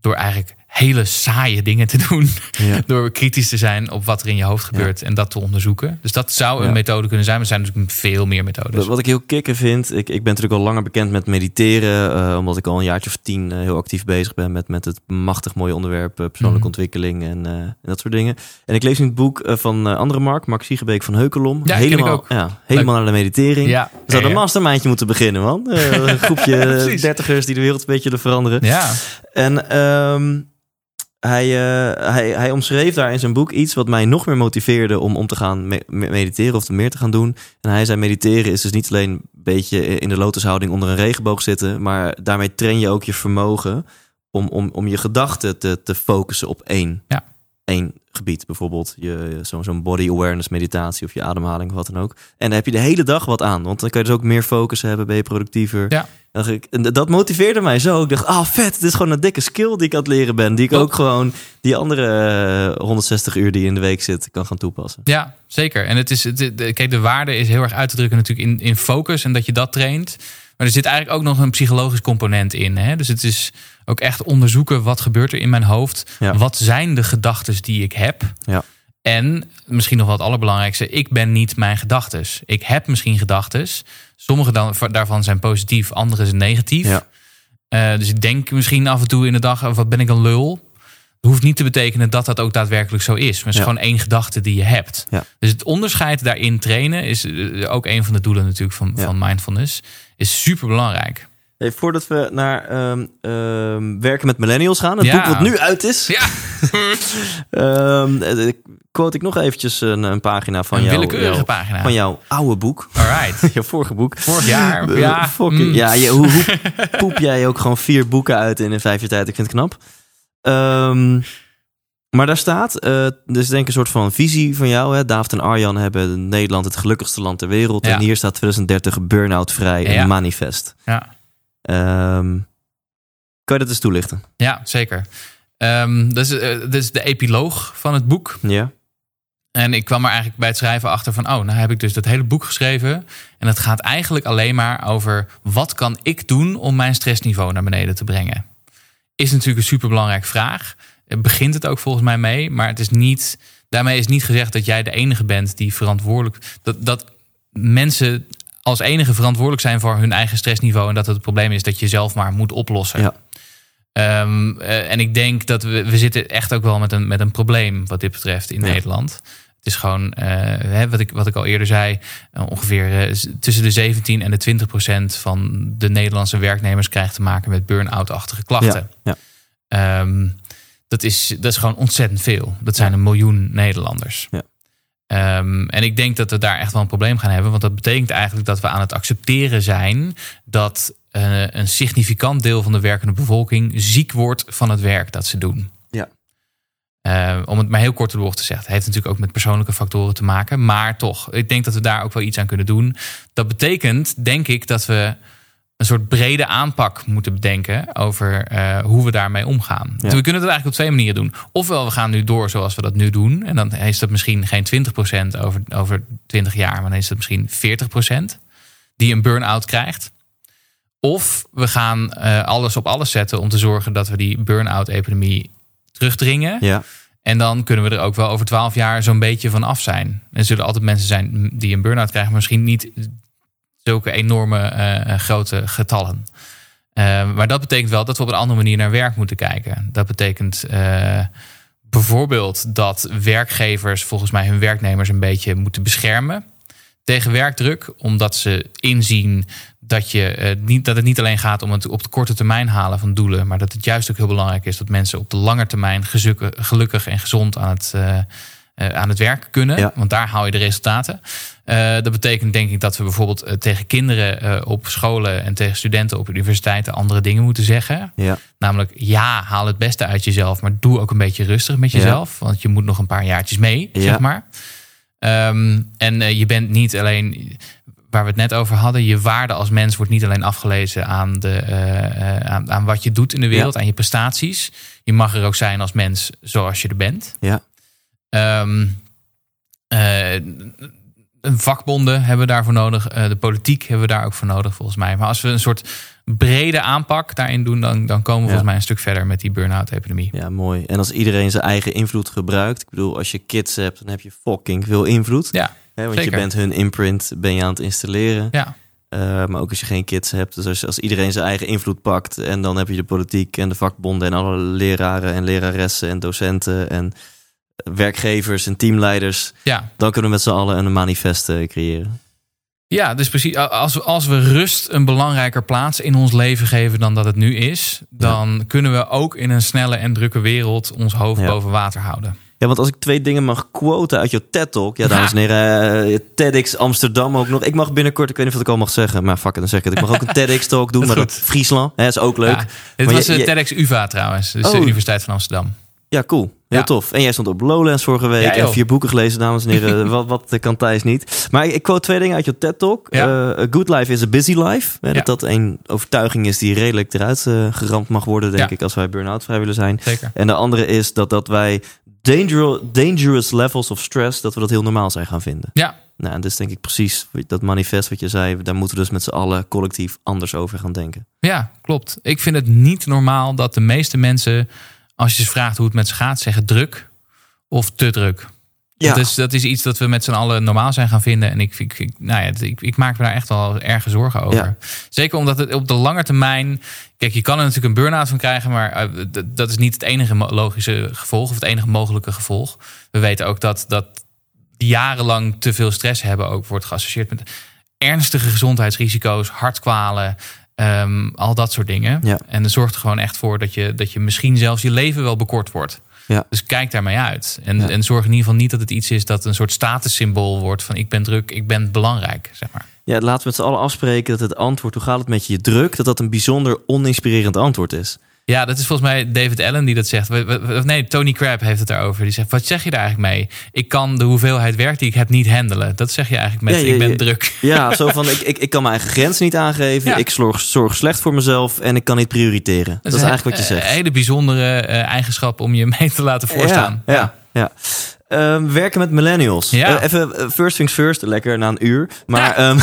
S3: door eigenlijk hele saaie dingen te doen.
S1: Ja. <laughs>
S3: Door kritisch te zijn op wat er in je hoofd gebeurt en dat te onderzoeken. Dus dat zou een
S1: Ja.
S3: methode kunnen zijn. Maar er zijn natuurlijk veel meer methodes.
S1: Wat ik heel kicken vind, ik, ik ben natuurlijk al langer bekend met mediteren, eh, omdat ik al een jaartje of tien eh, heel actief bezig ben met, met het machtig mooie onderwerp eh, persoonlijke
S3: Mhm.
S1: ontwikkeling en, en dat soort dingen. En ik lees in het boek van andere Mark, Mark Siegebeek van Heukelom, helemaal. Ja, helemaal naar de meditering.
S3: Ja, ja,
S1: een mastermindje moeten beginnen, man. <laughs> Een groepje dertigers die de wereld een beetje willen veranderen.
S3: Ja,
S1: En ehm, hij, eh, hij, hij omschreef daar in zijn boek iets wat mij nog meer motiveerde om, om te gaan me- me- mediteren of meer te gaan doen. En hij zei: mediteren is dus niet alleen een beetje in de lotushouding onder een regenboog zitten, maar daarmee train je ook je vermogen om, om, om je gedachten te, te focussen op één,
S3: Ja.
S1: Één gebied. Bijvoorbeeld zo, zo'n body awareness meditatie of je ademhaling of wat dan ook. En daar heb je de hele dag wat aan, want dan kan je dus ook meer focus hebben, ben je productiever.
S3: Ja.
S1: Ik, en dat motiveerde mij zo. Ik dacht, ah vet, dit is gewoon een dikke skill die ik aan het leren ben. Die ik ook gewoon die andere eh, 160 uur die in de week zit, kan gaan toepassen.
S3: ja zeker. En het is, het, de- kijk, de waarde is heel erg uit te drukken natuurlijk in, in focus en dat je dat traint. Maar er zit eigenlijk ook nog een psychologisch component in. Hè? Dus het is ook echt onderzoeken wat gebeurt er in mijn hoofd.
S1: Ja.
S3: Wat zijn de gedachten die ik heb?
S1: Ja.
S3: En misschien nog wel het allerbelangrijkste, ik ben niet mijn gedachten. Ik heb misschien gedachten. Sommige dan, daarvan zijn positief, andere zijn negatief.
S1: Ja.
S3: Eh, dus ik denk misschien af en toe in de dag, wat ben ik een lul? Hoeft niet te betekenen dat dat ook daadwerkelijk zo is. Maar het is
S1: Ja.
S3: gewoon één gedachte die je hebt.
S1: Ja.
S3: Dus het onderscheid daarin trainen is eh, ook een van de doelen natuurlijk van,
S1: Ja.
S3: van mindfulness. Is super belangrijk.
S1: Hey, voordat we naar ehm, ehm, werken met millennials gaan, het
S3: Ja.
S1: boek wat nu uit is,
S3: Ja, <laughs>
S1: ehm, eh, quote ik nog eventjes een, een pagina van
S3: een
S1: jou,
S3: willekeurige
S1: jou-
S3: pagina.
S1: van jouw oude boek,
S3: Alright. <laughs>
S1: je vorige boek.
S3: Vorig jaar.
S1: Eh,
S3: Ja,
S1: fucking-
S3: mm.
S1: ja je, hoe, hoe <laughs> poep jij ook gewoon vier boeken uit in een vijf jaar tijd? Ik vind het knap. Maar daar staat, eh dus denk ik een soort van visie van jou. Hè? David en Arjan hebben Nederland het gelukkigste land ter wereld.
S3: Ja.
S1: En hier staat 2030 burn-out vrij
S3: Ja.
S1: manifest.
S3: Ja.
S1: Ehm, kan je dat eens toelichten?
S3: Ja, zeker. Ehm dat, is, eh, dat is de epiloog van het boek.
S1: Ja.
S3: En ik kwam er eigenlijk bij het schrijven achter van... oh, nou heb ik dus dat hele boek geschreven. En het gaat eigenlijk alleen maar over... wat kan ik doen om mijn stressniveau naar beneden te brengen? Is natuurlijk een superbelangrijke vraag. Begint het ook volgens mij mee. Maar het is niet, daarmee is niet gezegd dat jij de enige bent die verantwoordelijk... Dat, dat mensen als enige verantwoordelijk zijn voor hun eigen stressniveau... en dat het probleem is dat je zelf maar moet oplossen.
S1: Ja.
S3: Ehm, eh, en ik denk dat we, we zitten echt ook wel met een, met een probleem wat dit betreft in
S1: Ja.
S3: Nederland. Het is gewoon, hè, wat, ik, wat ik al eerder zei, eh, ongeveer tussen de 17 en de 20 procent van de Nederlandse werknemers krijgt te maken met burn-out-achtige klachten.
S1: Ja,
S3: Ehm, dat, is, dat is gewoon ontzettend veel. Dat zijn een miljoen Nederlanders.
S1: Ja.
S3: Ehm, en ik denk dat we daar echt wel een probleem gaan hebben. Want dat betekent eigenlijk dat we aan het accepteren zijn dat eh, een significant deel van de werkende bevolking ziek wordt van het werk dat ze doen.
S1: Ja.
S3: Eh, om het maar heel kort door de bocht te zeggen. Het heeft natuurlijk ook met persoonlijke factoren te maken. Maar toch, ik denk dat we daar ook wel iets aan kunnen doen. Dat betekent, denk ik, dat we een soort brede aanpak moeten bedenken over eh, hoe we daarmee omgaan.
S1: Ja.
S3: We kunnen het eigenlijk op twee manieren doen. Ofwel, we gaan nu door zoals we dat nu doen. En dan is dat misschien geen 20% over, over 20 jaar, maar dan is het misschien 40% die een burn-out krijgt. Of we gaan eh, alles op alles zetten om te zorgen dat we die burn-out-epidemie terugdringen.
S1: Ja.
S3: En dan kunnen we er ook wel over twaalf jaar zo'n beetje van af zijn. Er zullen altijd mensen zijn die een burn-out krijgen, maar misschien niet zulke enorme eh, grote getallen. Eh, maar dat betekent wel dat we op een andere manier naar werk moeten kijken. Dat betekent eh, bijvoorbeeld dat werkgevers volgens mij hun werknemers een beetje moeten beschermen tegen werkdruk, omdat ze inzien dat, je, eh, niet, dat het niet alleen gaat om het op de korte termijn halen van doelen, maar dat het juist ook heel belangrijk is dat mensen op de lange termijn gelukkig en gezond aan het, eh, eh, aan het werk kunnen.
S1: Ja.
S3: Want daar haal je de resultaten. Eh, dat betekent denk ik dat we bijvoorbeeld eh, tegen kinderen eh, op scholen en tegen studenten op universiteiten andere dingen moeten zeggen.
S1: Ja.
S3: Namelijk, ja, haal het beste uit jezelf, maar doe ook een beetje rustig met
S1: Ja.
S3: jezelf. Want je moet nog een paar jaartjes mee,
S1: Ja.
S3: zeg maar. Ehm, en eh, je bent niet alleen, waar we het net over hadden, je waarde als mens wordt niet alleen afgelezen aan, de, eh, eh, aan, aan wat je doet in de wereld, aan je prestaties. Je mag er ook zijn als mens zoals je er bent.
S1: Ja.
S3: Ehm, eh, een vakbonden hebben we daarvoor nodig. Eh, de politiek hebben we daar ook voor nodig, volgens mij. Maar als we een soort brede aanpak daarin doen, dan, dan komen we volgens mij een stuk verder met die burn-out-epidemie.
S1: Ja, mooi. En als iedereen zijn eigen invloed gebruikt. Ik bedoel, als je kids hebt, dan heb je fucking veel invloed.
S3: Ja,
S1: Hè, want
S3: zeker.
S1: je bent hun imprint, ben je aan het installeren.
S3: ja,
S1: Eh, maar ook als je geen kids hebt. Dus als, als iedereen zijn eigen invloed pakt. En dan heb je de politiek en de vakbonden en alle leraren en leraressen en docenten en werkgevers en teamleiders.
S3: ja.
S1: Dan kunnen we met z'n allen een manifest eh, creëren.
S3: Ja, dus precies. Als we, als we rust een belangrijker plaats in ons leven geven dan dat het nu is, dan kunnen we ook in een snelle en drukke wereld ons hoofd
S1: Ja.
S3: boven water houden.
S1: Ja, want als ik twee dingen mag quoten uit jouw TED-talk. Ja, dames en heren, eh, TEDx Amsterdam ook nog. Ik mag binnenkort, ik weet niet of ik het al mag zeggen, maar fuck it, dan zeg ik het. Ik mag ook een <laughs> TEDx-talk doen, maar dat. Friesland. Hè, is ook leuk.
S3: Ja, dit
S1: Maar
S3: was
S1: je-
S3: de
S1: je-
S3: TEDx UvA trouwens, dus de. Universiteit van Amsterdam.
S1: Ja, cool. Heel
S3: Ja.
S1: tof. En jij stond op Lowlands vorige week.
S3: Ja,
S1: en vier boeken gelezen, dames en heren. <laughs> wat, wat kan Thijs niet? Maar ik quote twee dingen uit je TED-talk.
S3: Ja.
S1: Eh, a good life is a busy life.
S3: Ja.
S1: Dat dat een overtuiging is die redelijk eruit eh, geramd mag worden, denk ik, als wij burn-out vrij willen zijn.
S3: Zeker.
S1: En de andere is dat, dat wij dangerous, dangerous levels of stress, dat we dat heel normaal zijn gaan vinden.
S3: Ja,
S1: Nou, en dat is denk ik precies dat manifest wat je zei. Daar moeten we dus met z'n allen collectief anders over gaan denken.
S3: Ja, klopt. Ik vind het niet normaal dat de meeste mensen, als je ze vraagt hoe het met ze gaat, zeggen druk of te druk.
S1: Ja.
S3: Dat, is, dat is iets dat we met z'n allen normaal zijn gaan vinden. En ik, ik, ik, nou ja, ik, ik maak me daar echt wel erge zorgen over.
S1: Ja.
S3: Zeker omdat het op de lange termijn. Kijk, je kan er natuurlijk een burn-out van krijgen, maar eh, dat is niet het enige logische gevolg of het enige mogelijke gevolg. We weten ook dat, dat jarenlang te veel stress hebben ook wordt geassocieerd met ernstige gezondheidsrisico's, hartkwalen, ehm, al dat soort dingen.
S1: Ja.
S3: En dat zorgt er gewoon echt voor dat je, dat je misschien zelfs je leven wel bekort wordt.
S1: Ja.
S3: Dus kijk daarmee uit. En,
S1: Ja.
S3: en zorg in ieder geval niet dat het iets is dat een soort statussymbool wordt van ik ben druk, ik ben belangrijk, zeg maar.
S1: Ja, laten we met z'n allen afspreken dat het antwoord, hoe gaat het met je druk, dat dat een bijzonder oninspirerend antwoord is.
S3: Ja, dat is volgens mij David Allen die dat zegt. Nee, Tony Crab heeft het daarover. Die zegt, wat zeg je daar eigenlijk mee? Ik kan de hoeveelheid werk die ik heb niet handelen. Dat zeg je eigenlijk met,
S1: Ja, ja,
S3: ik ben
S1: ja.
S3: druk.
S1: Ja, zo van ik, ik, ik kan mijn eigen grenzen niet aangeven, ik zorg, zorg slecht voor mezelf en ik kan niet prioriteren. Dat, is
S3: een
S1: eigenlijk wat je
S3: he-
S1: zegt.
S3: Een hele bijzondere eh, eigenschap om je <laughs> mee te laten voorstaan.
S1: Ja, ja, Ehm, werken met millennials.
S3: Ja.
S1: Eh, even eh, first things first, lekker na een uur. Maar
S3: Ja.
S1: ehm,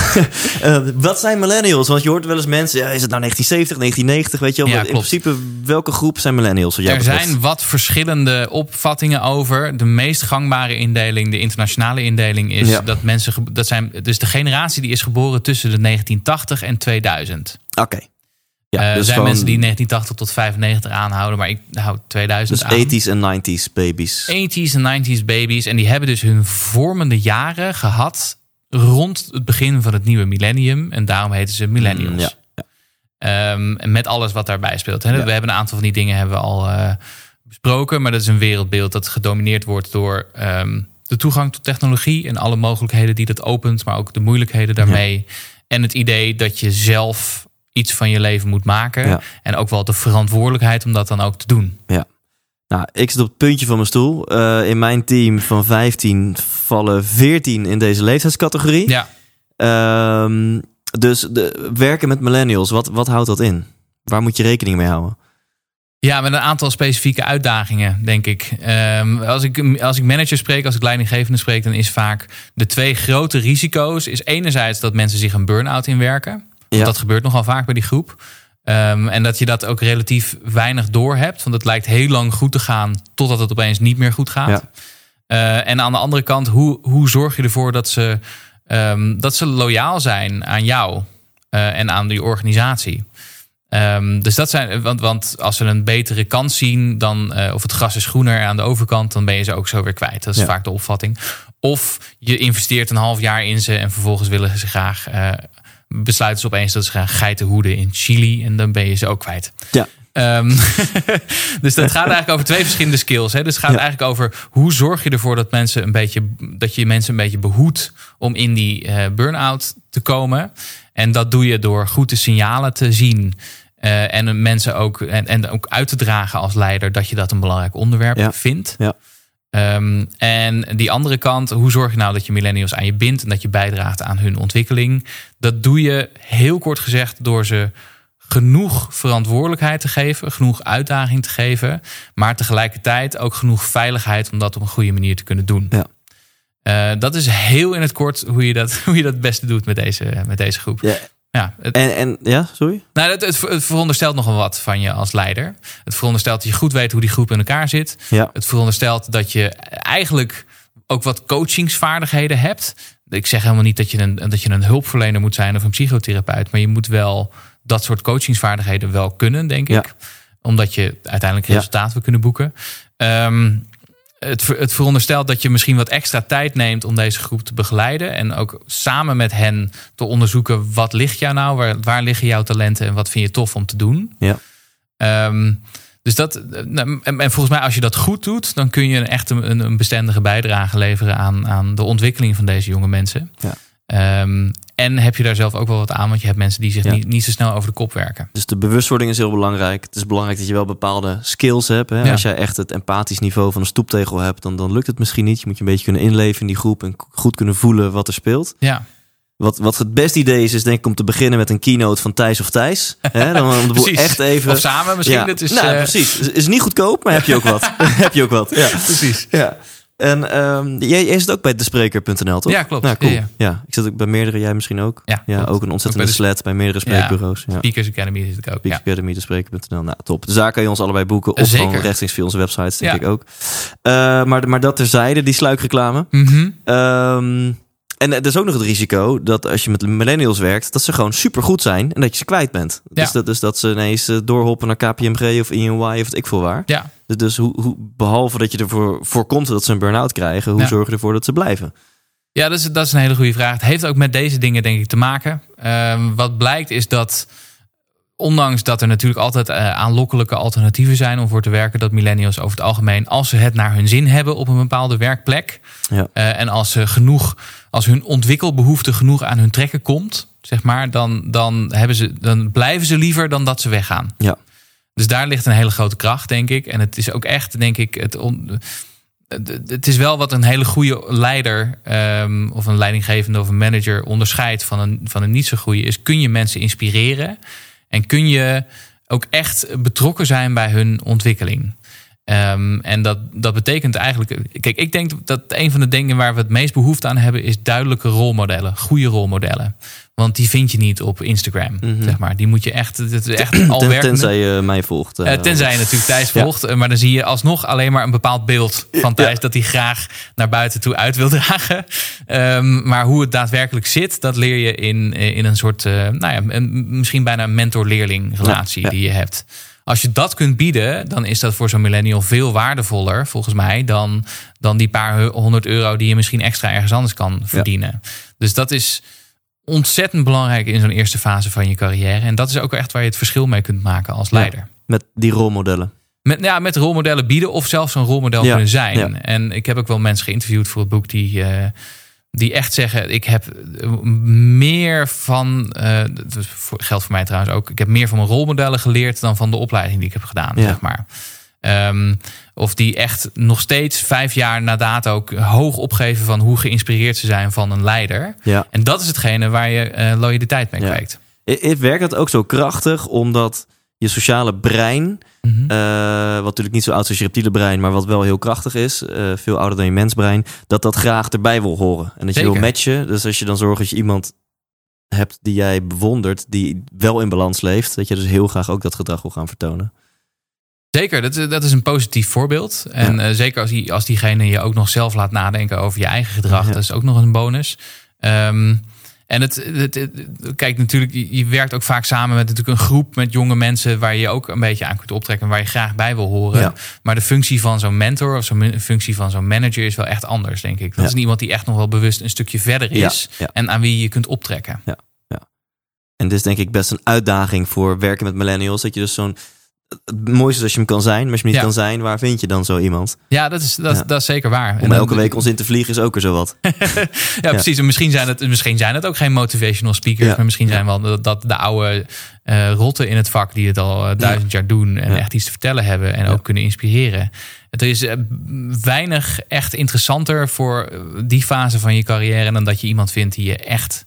S1: <laughs> eh, wat zijn millennials? Want je hoort wel eens mensen, ja, is het nou 1970, 1990? Weet je wel, in principe welke groep zijn millennials? Wat
S3: Er
S1: betreft?
S3: zijn wat verschillende opvattingen over. De meest gangbare indeling, de internationale indeling, is dat mensen. Dat zijn dus de generatie die is geboren tussen de 1980 en 2000.
S1: Oké. Ja,
S3: Eh, er
S1: dus
S3: zijn mensen die 1980 tot 95 aanhouden, maar ik hou 2000
S1: Dus
S3: aan.
S1: 80s en 90s babies.
S3: 80s en 90s baby's. En die hebben dus hun vormende jaren gehad rond het begin van het nieuwe millennium. En daarom heten ze millennials.
S1: Mm, ja,
S3: Ehm, met alles wat daarbij speelt. Hè.
S1: Ja.
S3: We hebben een aantal van die dingen hebben we al eh, besproken. Maar dat is een wereldbeeld dat gedomineerd wordt door ehm, de toegang tot technologie. En alle mogelijkheden die dat opent. Maar ook de moeilijkheden daarmee. En het idee dat je zelf iets van je leven moet maken.
S1: Ja.
S3: En ook wel de verantwoordelijkheid om dat dan ook te doen.
S1: Nou, ik zit op het puntje van mijn stoel. Eh, in mijn team van 15 vallen 14 in deze leeftijdscategorie.
S3: Ja.
S1: Ehm, dus de, werken met millennials, wat, wat houdt dat in? Waar moet je rekening mee houden?
S3: Ja, met een aantal specifieke uitdagingen, denk ik. Ehm, als ik. Als ik manager spreek, als ik leidinggevende spreek, dan is vaak de twee grote risico's. Is enerzijds dat mensen zich een burn-out inwerken. Want
S1: Ja.
S3: dat gebeurt nogal vaak bij die groep. Ehm, en dat je dat ook relatief weinig door hebt. Want het lijkt heel lang goed te gaan totdat het opeens niet meer goed gaat.
S1: Ja.
S3: Eh, en aan de andere kant, hoe, hoe zorg je ervoor dat ze, ehm, dat ze loyaal zijn aan jou eh, en aan die organisatie? Ehm, dus dat zijn, want, want als ze een betere kans zien, dan, eh, of het gras is groener aan de overkant, dan ben je ze ook zo weer kwijt. Dat is
S1: Ja.
S3: vaak de opvatting. Of je investeert een half jaar in ze en vervolgens willen ze graag, besluiten ze opeens dat ze gaan geiten hoeden in Chili en dan ben je ze ook kwijt.
S1: Ja.
S3: Ehm, <laughs> dus dat gaat <laughs> eigenlijk over twee verschillende skills. Hè? Dus het gaat
S1: Ja.
S3: eigenlijk over hoe zorg je ervoor dat mensen een beetje dat je mensen een beetje behoedt om in die eh, burn-out te komen. En dat doe je door goed de signalen te zien. eh, en mensen ook en, en ook uit te dragen als leider dat je dat een belangrijk onderwerp
S1: Ja.
S3: vindt.
S1: Ja.
S3: Ehm, en die andere kant, hoe zorg je nou dat je millennials aan je bindt en dat je bijdraagt aan hun ontwikkeling? Dat doe je heel kort gezegd door ze genoeg verantwoordelijkheid te geven, genoeg uitdaging te geven, maar tegelijkertijd ook genoeg veiligheid om dat op een goede manier te kunnen doen.
S1: Ja.
S3: Eh, dat is heel in het kort hoe je dat, <laughs> hoe je dat het beste doet met deze, met deze groep.
S1: Ja.
S3: Ja, het,
S1: En, en ja, sorry?
S3: nou, het, het, het veronderstelt nogal wat van je als leider. Het veronderstelt dat je goed weet hoe die groep in elkaar zit.
S1: Ja.
S3: Het veronderstelt dat je eigenlijk ook wat coachingsvaardigheden hebt. Ik zeg helemaal niet dat je, een, dat je een hulpverlener moet zijn of een psychotherapeut. Maar je moet wel dat soort coachingsvaardigheden wel kunnen, denk
S1: Ja.
S3: ik. Omdat je uiteindelijk
S1: Ja.
S3: resultaat wil kunnen boeken. Ehm, het, het veronderstelt dat je misschien wat extra tijd neemt om deze groep te begeleiden. En ook samen met hen te onderzoeken wat ligt jou nou, waar, waar liggen jouw talenten en wat vind je tof om te doen.
S1: Ja.
S3: Ehm, dus dat, en, en volgens mij, als je dat goed doet, dan kun je een echt een, een bestendige bijdrage leveren aan, aan de ontwikkeling van deze jonge mensen.
S1: Ja.
S3: Ehm, en heb je daar zelf ook wel wat aan, want je hebt mensen die zich
S1: Ja.
S3: niet, niet zo snel over de kop werken.
S1: Dus de bewustwording is heel belangrijk. Het is belangrijk dat je wel bepaalde skills hebt. Hè?
S3: Ja.
S1: Als jij echt het empathisch niveau van een stoeptegel hebt, dan, dan lukt het misschien niet. Je moet je een beetje kunnen inleven in die groep en goed kunnen voelen wat er speelt.
S3: Ja,
S1: Wat, wat het beste idee is, is denk ik om te beginnen met een keynote van Thijs of Thijs. Hè? Dan om de boel <laughs> echt even...
S3: Of samen misschien.
S1: Ja.
S3: Dat is,
S1: nou,
S3: eh,
S1: precies. Is, is niet goedkoop, maar heb je ook wat. <laughs> heb je ook wat. Ja.
S3: Precies.
S1: Ja. En ehm, jij, jij zit ook bij despreker.nl, toch?
S3: Ja, klopt.
S1: Ja, cool.
S3: Ja,
S1: Ja,
S3: ja.
S1: ik zit ook bij meerdere, jij misschien ook.
S3: Ja,
S1: ja
S3: klopt.
S1: ook een ontzettende
S3: Ook bij de-
S1: sled bij meerdere spreekbureaus. Ja.
S3: Speakers Academy zit ik ook.
S1: Speak
S3: Ja.
S1: Academy, despreker.nl. Nou, top. Dus daar kan je ons allebei boeken. Of
S3: Zeker.
S1: gewoon rechtstreeks via onze websites, denk ik ook. Eh, maar, maar dat terzijde, die sluikreclame. Ehm, en er is ook nog het risico dat als je met millennials werkt, dat ze gewoon super goed zijn en dat je ze kwijt bent.
S3: Ja.
S1: Dus, dat, dus dat ze ineens eh, doorhoppen naar KPMG of EY of wat ik veel waar.
S3: Ja.
S1: Dus, dus hoe, hoe, behalve dat je ervoor voorkomt dat ze een burn-out krijgen, hoe
S3: Ja.
S1: zorg je ervoor dat ze blijven?
S3: Ja, dat is, dat is een hele goede vraag. Het heeft ook met deze dingen, denk ik, te maken. Ehm, wat blijkt is dat, ondanks dat er natuurlijk altijd eh, aanlokkelijke alternatieven zijn om voor te werken, dat millennials over het algemeen, als ze het naar hun zin hebben op een bepaalde werkplek,
S1: Ja.
S3: eh, en als ze genoeg, als hun ontwikkelbehoefte genoeg aan hun trekken komt, zeg maar, dan, dan, hebben ze, dan blijven ze liever dan dat ze weggaan.
S1: Ja.
S3: Dus daar ligt een hele grote kracht, denk ik. En het is ook echt, denk ik, het, on- het- is wel wat een hele goede leider ehm, of een leidinggevende of een manager onderscheidt van een, van een niet zo goede, is kun je mensen inspireren en kun je ook echt betrokken zijn bij hun ontwikkeling. Ehm, en dat, dat betekent eigenlijk. Kijk, ik denk dat een van de dingen waar we het meest behoefte aan hebben, is duidelijke rolmodellen, goede rolmodellen. Want die vind je niet op Instagram,
S1: Mhm.
S3: zeg maar. Die moet je echt, het is echt al
S1: Ten,
S3: werkende-
S1: tenzij je mij volgt. eh,
S3: eh, tenzij je natuurlijk Thijs
S1: Ja.
S3: volgt. eh, Maar dan zie je alsnog alleen maar een bepaald beeld van Thijs. Dat hij graag naar buiten toe uit wil <laughs> dragen. Ehm, maar hoe het daadwerkelijk zit, dat leer je in, in een soort, nou ja, een, misschien bijna mentor-leerling relatie
S1: ja.
S3: die je hebt. Als je dat kunt bieden, dan is dat voor zo'n millennial veel waardevoller, volgens mij, dan, dan die paar honderd euro die je misschien extra ergens anders kan verdienen. Dus dat is ontzettend belangrijk in zo'n eerste fase van je carrière. En dat is ook echt waar je het verschil mee kunt maken als
S1: Ja.
S3: leider.
S1: Met die rolmodellen.
S3: Met, ja, met rolmodellen bieden of zelfs een rolmodel
S1: Ja,
S3: kunnen zijn. En ik heb ook wel mensen geïnterviewd voor het boek die, eh, die echt zeggen: Ik heb eh, meer van, dat voor- geldt voor mij trouwens ook, ik heb meer van mijn rolmodellen geleerd dan van de opleiding die ik heb gedaan,
S1: Ja.
S3: zeg maar. Ehm, of die echt nog steeds vijf jaar na dato ook hoog opgeven van hoe geïnspireerd ze zijn van een leider.
S1: Ja.
S3: En dat is hetgene waar je eh, loyaliteit mee
S1: Ja.
S3: kwijt.
S1: I- i- Werkt dat ook zo krachtig omdat je sociale brein
S3: Mhm.
S1: Eh, wat natuurlijk niet zo oud is als je reptiele brein, maar wat wel heel krachtig is, eh, veel ouder dan je mensbrein, dat dat graag erbij wil horen. En dat je wil matchen. Dus als je dan zorgt dat je iemand hebt die jij bewondert, die wel in balans leeft, dat je dus heel graag ook dat gedrag wil gaan vertonen.
S3: Zeker, dat, is- dat is een positief voorbeeld. En
S1: Ja.
S3: eh, zeker als, die, als diegene je ook nog zelf laat nadenken over je eigen gedrag.
S1: Ja.
S3: Dat is ook nog een bonus. Ehm, en het, het, het- kijk, natuurlijk, je, werkt ook vaak samen met natuurlijk een groep met jonge mensen waar je ook een beetje aan kunt optrekken en waar je graag bij wil horen.
S1: Ja.
S3: Maar de functie van zo'n mentor of zo'n functie van zo'n manager is wel echt anders, denk ik. Dat
S1: Ja.
S3: is iemand die echt nog wel bewust een stukje verder
S1: Ja,
S3: is
S1: ja.
S3: en aan wie je kunt optrekken.
S1: En dit is denk ik best een uitdaging voor werken met millennials. Dat je dus zo'n. Het mooiste is als je hem kan zijn, maar als je hem niet
S3: Ja.
S1: kan zijn, waar vind je dan zo iemand?
S3: Ja, dat is, dat,
S1: Ja.
S3: dat is zeker waar. En
S1: Om
S3: dan-
S1: elke week ons in te vliegen is ook er zo wat. <laughs>
S3: Ja, precies. En misschien zijn, het, misschien zijn het ook geen motivational speakers. Maar misschien zijn wel dat, dat de oude eh, rotten in het vak die het al eh, duizend jaar doen. En echt iets te vertellen hebben. En ook kunnen inspireren. Er is eh, weinig echt interessanter voor die fase van je carrière. Dan dat je iemand vindt die je echt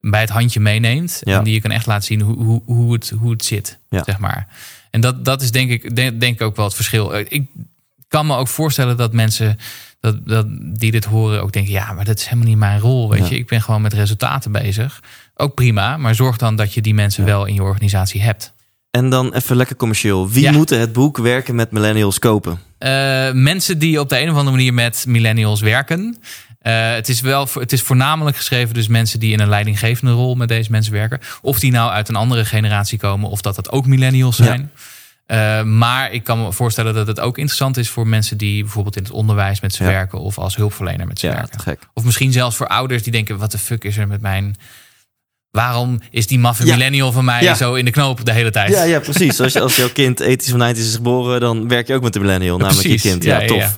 S3: bij het handje meeneemt. En die je kan echt laten zien hoe, hoe, hoe, het, hoe het zit. Zeg maar. En dat, dat is denk ik, denk, ook wel het verschil. Eh, Ik kan me ook voorstellen dat mensen dat, dat, die dit horen ook denken... ja, maar dat is helemaal niet mijn rol, weet
S1: Ja.
S3: je. Ik ben gewoon met resultaten bezig. Ook prima, maar zorg dan dat je die mensen
S1: Ja.
S3: wel in je organisatie hebt.
S1: En dan even lekker commercieel. Wie
S3: Ja.
S1: moeten het boek Werken met Millennials kopen?
S3: Eh, mensen die op de een of andere manier met millennials werken. Eh, het, is wel, het is voornamelijk geschreven dus mensen die in een leidinggevende rol met deze mensen werken. Of die nou uit een andere generatie komen of dat dat ook millennials
S1: Ja.
S3: zijn. Eh, maar ik kan me voorstellen dat het ook interessant is voor mensen die bijvoorbeeld in het onderwijs met ze
S1: Ja.
S3: werken of als hulpverlener met ze
S1: Ja,
S3: werken.
S1: gek.
S3: Of misschien zelfs voor ouders die denken: wat de fuck is er met mijn. Waarom is die maffe
S1: Ja.
S3: millennial van mij
S1: Ja.
S3: zo in de knoop de hele tijd?
S1: Ja, ja, precies. Als, je, als jouw kind ethisch van 90 is geboren, dan werk je ook met de millennial, <laughs> namelijk
S3: precies.
S1: je kind. Ja, tof.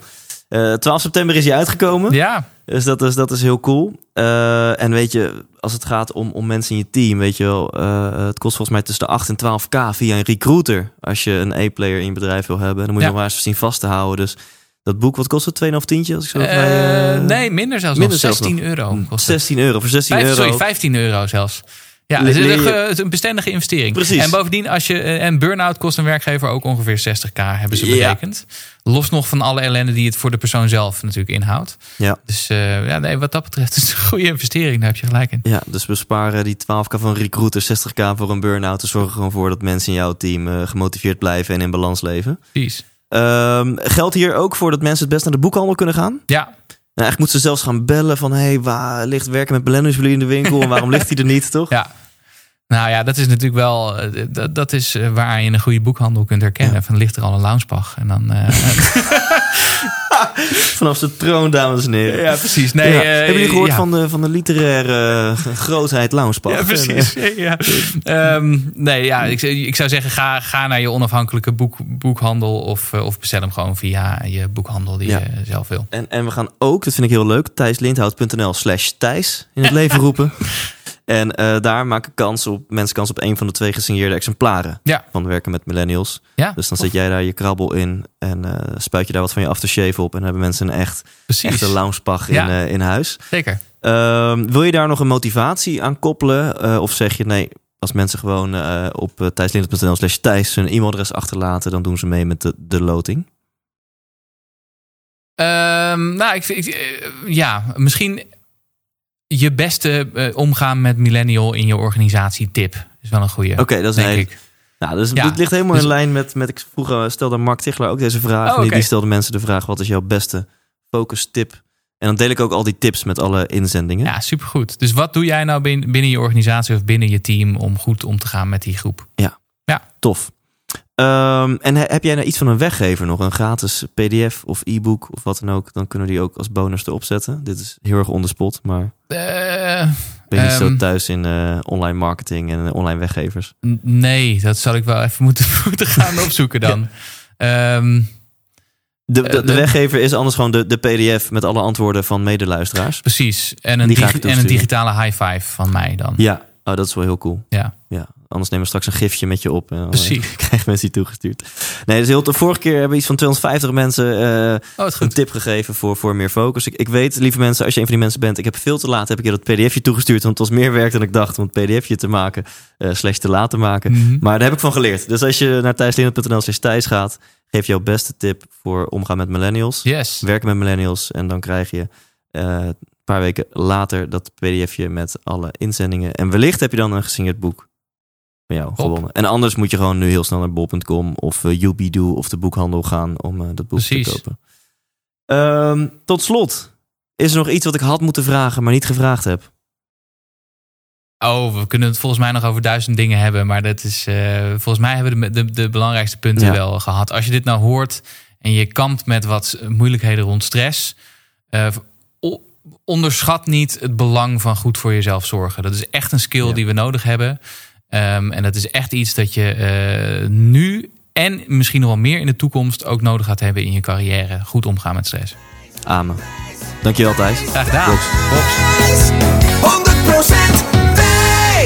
S1: Eh, 12 september is hij uitgekomen.
S3: Ja,
S1: Dus dat is, dat is heel cool. Eh, en weet je, als het gaat om, om mensen in je team, weet je wel, eh, het kost volgens mij tussen de 8 en 12k via een recruiter. Als je een E-player in je bedrijf wil hebben. Dan moet je
S3: Ja.
S1: nog maar eens zien vast te houden. Dus dat boek, wat kost het? 2,5 tientje? Als ik zo
S3: Eh,
S1: eh,
S3: nee, minder zelfs
S1: minder
S3: nog.
S1: zelfs
S3: 16
S1: nog.
S3: euro. kost het.
S1: 16 euro. Voor 16
S3: Vijf-
S1: euro.
S3: Sorry, 15 euro zelfs. Ja, het is, een,
S1: je-
S3: ge- het is een bestendige investering.
S1: Precies.
S3: En bovendien, als je, eh, en burn-out kost een werkgever ook ongeveer 60k, hebben ze
S1: Ja.
S3: berekend. Los nog van alle ellende die het voor de persoon zelf natuurlijk inhoudt.
S1: Ja.
S3: Dus eh, ja, nee, wat dat betreft is het een goede investering. Daar heb je gelijk in.
S1: Ja, dus we sparen die 12k van recruiter, 60k voor een burn-out. Dus zorgen er gewoon voor dat mensen in jouw team eh, gemotiveerd blijven en in balans leven.
S3: Precies.
S1: Ehm, geldt hier ook voor dat mensen het best naar de boekhandel kunnen gaan?
S3: Ja,
S1: eigenlijk moeten ze zelfs gaan bellen van... hé, hey, waar ligt werken met bij jullie in de winkel... en waarom ligt hij er niet, <laughs> toch?
S3: ja. Nou ja, dat is natuurlijk wel. eh, Dat, dat is eh, waar je een goede boekhandel kunt herkennen.
S1: Ja.
S3: Van ligt er al een loungepag. En dan. eh, <laughs>
S1: Vanaf zijn troon, dames en heren.
S3: ja, precies. Nee,
S1: Ja. Hebben jullie gehoord
S3: ja.
S1: van, de, van de literaire grootheid Loungepad?
S3: Ja, precies. <laughs> Ja. Ehm, nee, ja, ik, ik zou zeggen, ga, ga naar je onafhankelijke boek, boekhandel of, of bestel hem gewoon via je boekhandel die je zelf wil.
S1: En, en we gaan ook, dat vind ik heel leuk, thijslindhout.nl slash Thijs in het <laughs> leven roepen. En eh, daar maken kans op, mensen kans op een van de twee gesigneerde exemplaren
S3: Ja.
S1: van werken met millennials.
S3: Ja,
S1: Dus dan zet jij daar je krabbel in en eh, spuit je daar wat van je aftershave op. En hebben mensen een echt,
S3: precies.
S1: echte loungepag in,
S3: Ja.
S1: eh, in huis.
S3: Zeker.
S1: Ehm, wil je daar nog een motivatie aan koppelen? Of zeg je nee, als mensen gewoon op thijslindhout.nl slash Thijs hun e-mailadres achterlaten, dan doen ze mee met de, de loting?
S3: Ehm, nou, ik, vind- ik, ja, misschien je beste eh, omgaan met millennial in je organisatie tip. Is wel een goede.
S1: Oké, dat is
S3: denk ik.
S1: Nou, dus
S3: Ja,
S1: dit ligt helemaal
S3: dus-
S1: in lijn met, met ik vroeger stelde Mark Tichelaar ook deze vraag.
S3: Oh,
S1: die, die stelde mensen de vraag: wat is jouw beste focus tip? En dan deel ik ook al die tips met alle inzendingen.
S3: Ja, supergoed. Dus wat doe jij nou bin- binnen je organisatie of binnen je team om goed om te gaan met die groep?
S1: Tof. Ehm, en he- heb jij nou iets van een weggever nog? Een gratis PDF of e-book of wat dan ook? Dan kunnen we die ook als bonus erop zetten. Dit is heel erg on the spot, maar
S3: Eh,
S1: ben je niet zo
S3: Ehm.
S1: thuis in eh, online marketing en eh, online weggevers?
S3: nee, dat zal ik wel even <laughs> moeten, moeten gaan <laughs> opzoeken dan. Ehm,
S1: De, de, de
S3: de-
S1: weggever is anders gewoon de, de PDF met alle antwoorden van medeluisteraars.
S3: precies. En een, digi- en een digitale high five van mij dan.
S1: Ja, oh, dat is wel heel cool.
S3: Ja.
S1: Ja, anders nemen we straks een gifje met je op. En eh,
S3: Precies. <laughs>
S1: krijgen mensen die toegestuurd. Nee, dus heel, de vorige keer hebben iets van 250 mensen
S3: Oh, het
S1: een tip gegeven voor, voor meer focus. Ik, ik weet, lieve mensen, als je een van die mensen bent, ik heb veel te laat heb ik je dat pdfje toegestuurd, want het was meer werk dan ik dacht om het pdfje te maken, eh slash te laten maken.
S3: Mhm.
S1: Maar daar heb ik van geleerd. Dus als je naar thijslindert.nl slash Thijs gaat, geef jouw beste tip voor omgaan met millennials.
S3: Yes.
S1: Werken met millennials en dan krijg je een paar weken later dat pdfje met alle inzendingen. En wellicht heb je dan een gesigneerd boek jou gewonnen. En anders moet je gewoon nu heel snel naar bol.com of uh, Ubidoo of de boekhandel gaan om eh, dat boek
S3: Precies.
S1: te kopen. Ehm, tot slot, is er nog iets wat ik had moeten vragen, maar niet gevraagd heb?
S3: Oh, we kunnen het volgens mij nog over duizend dingen hebben. Maar dat is, eh, volgens mij hebben we de, de, de belangrijkste punten
S1: Ja.
S3: wel gehad. Als je dit nou hoort en je kampt met wat moeilijkheden rond stress. onderschat niet het belang van goed voor jezelf zorgen. Dat is echt een skill
S1: Ja.
S3: die we nodig hebben. Ehm, en dat is echt iets dat je eh, nu en misschien nog wel meer in de toekomst ook nodig gaat hebben in je carrière. Goed omgaan met stress.
S1: Amen. Dankjewel Thijs.
S3: Graag gedaan.
S1: Box.
S3: Box.
S2: 100%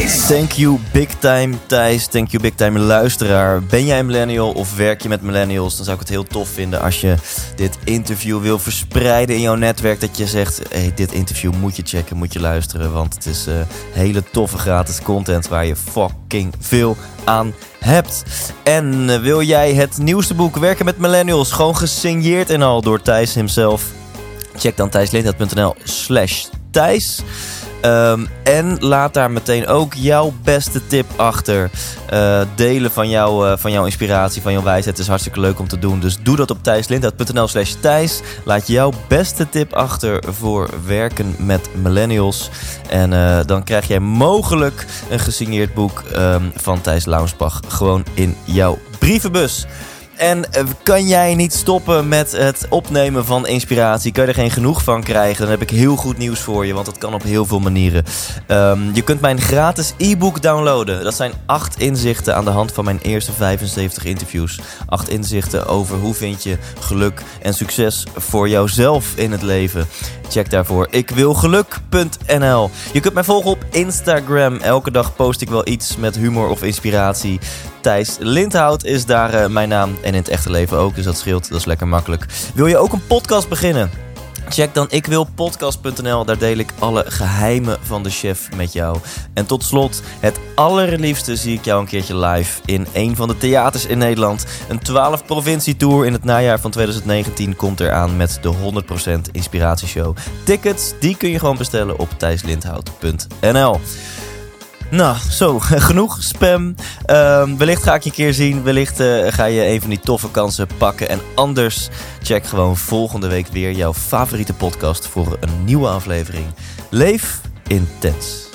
S4: Thank you big time Thijs, thank you big time luisteraar. Ben jij millennial of werk je met millennials? Dan zou ik het heel tof vinden als je dit interview wil verspreiden in jouw netwerk. Dat je zegt, hey, dit interview moet je checken, moet je luisteren. Want het is eh, hele toffe gratis content waar je fucking veel aan hebt. En eh, wil jij het nieuwste boek Werken met Millennials, gewoon gesigneerd en al door Thijs himself? Check dan thijslindhout.nl slash Thijs. Ehm, en laat daar meteen ook jouw beste tip achter. Eh, delen van, jou, eh, van jouw inspiratie, van jouw wijsheid is hartstikke leuk om te doen. Dus doe dat op thijslindhout.nl slash Thijs. Laat jouw beste tip achter voor werken met millennials. En eh, dan krijg jij mogelijk een gesigneerd boek ehm, van Thijs Launsbach gewoon in jouw brievenbus. En eh, kan jij niet stoppen met het opnemen van inspiratie? Kan je er geen genoeg van krijgen? Dan heb ik heel goed nieuws voor je, want dat kan op heel veel manieren. Ehm, je kunt mijn gratis e-book downloaden. Dat zijn acht inzichten aan de hand van mijn eerste 75 interviews. Acht inzichten over hoe vind je geluk en succes voor jouzelf in het leven. Check daarvoor ikwilgeluk.nl. Je kunt mij volgen op Instagram. Elke dag post ik wel iets met humor of inspiratie. Thijs Lindhout is daar eh, mijn naam. En in het echte leven ook, dus dat scheelt. Dat is lekker makkelijk. Wil je ook een podcast beginnen?
S1: Check dan ikwilpodcast.nl. Daar deel ik alle geheimen van de chef met jou. En tot slot, het allerliefste zie ik jou een keertje live in een van de theaters in Nederland. Een 12 provincie tour in het najaar van 2019 komt eraan met de 100% inspiratieshow. Tickets, die kun je gewoon bestellen op thijslindhout.nl. Nou, zo, <laughs> genoeg spam. Ehm, wellicht ga ik je een keer zien. Wellicht eh, ga je een van die toffe kansen pakken. En anders check gewoon volgende week weer jouw favoriete podcast voor een nieuwe aflevering. Leef intens.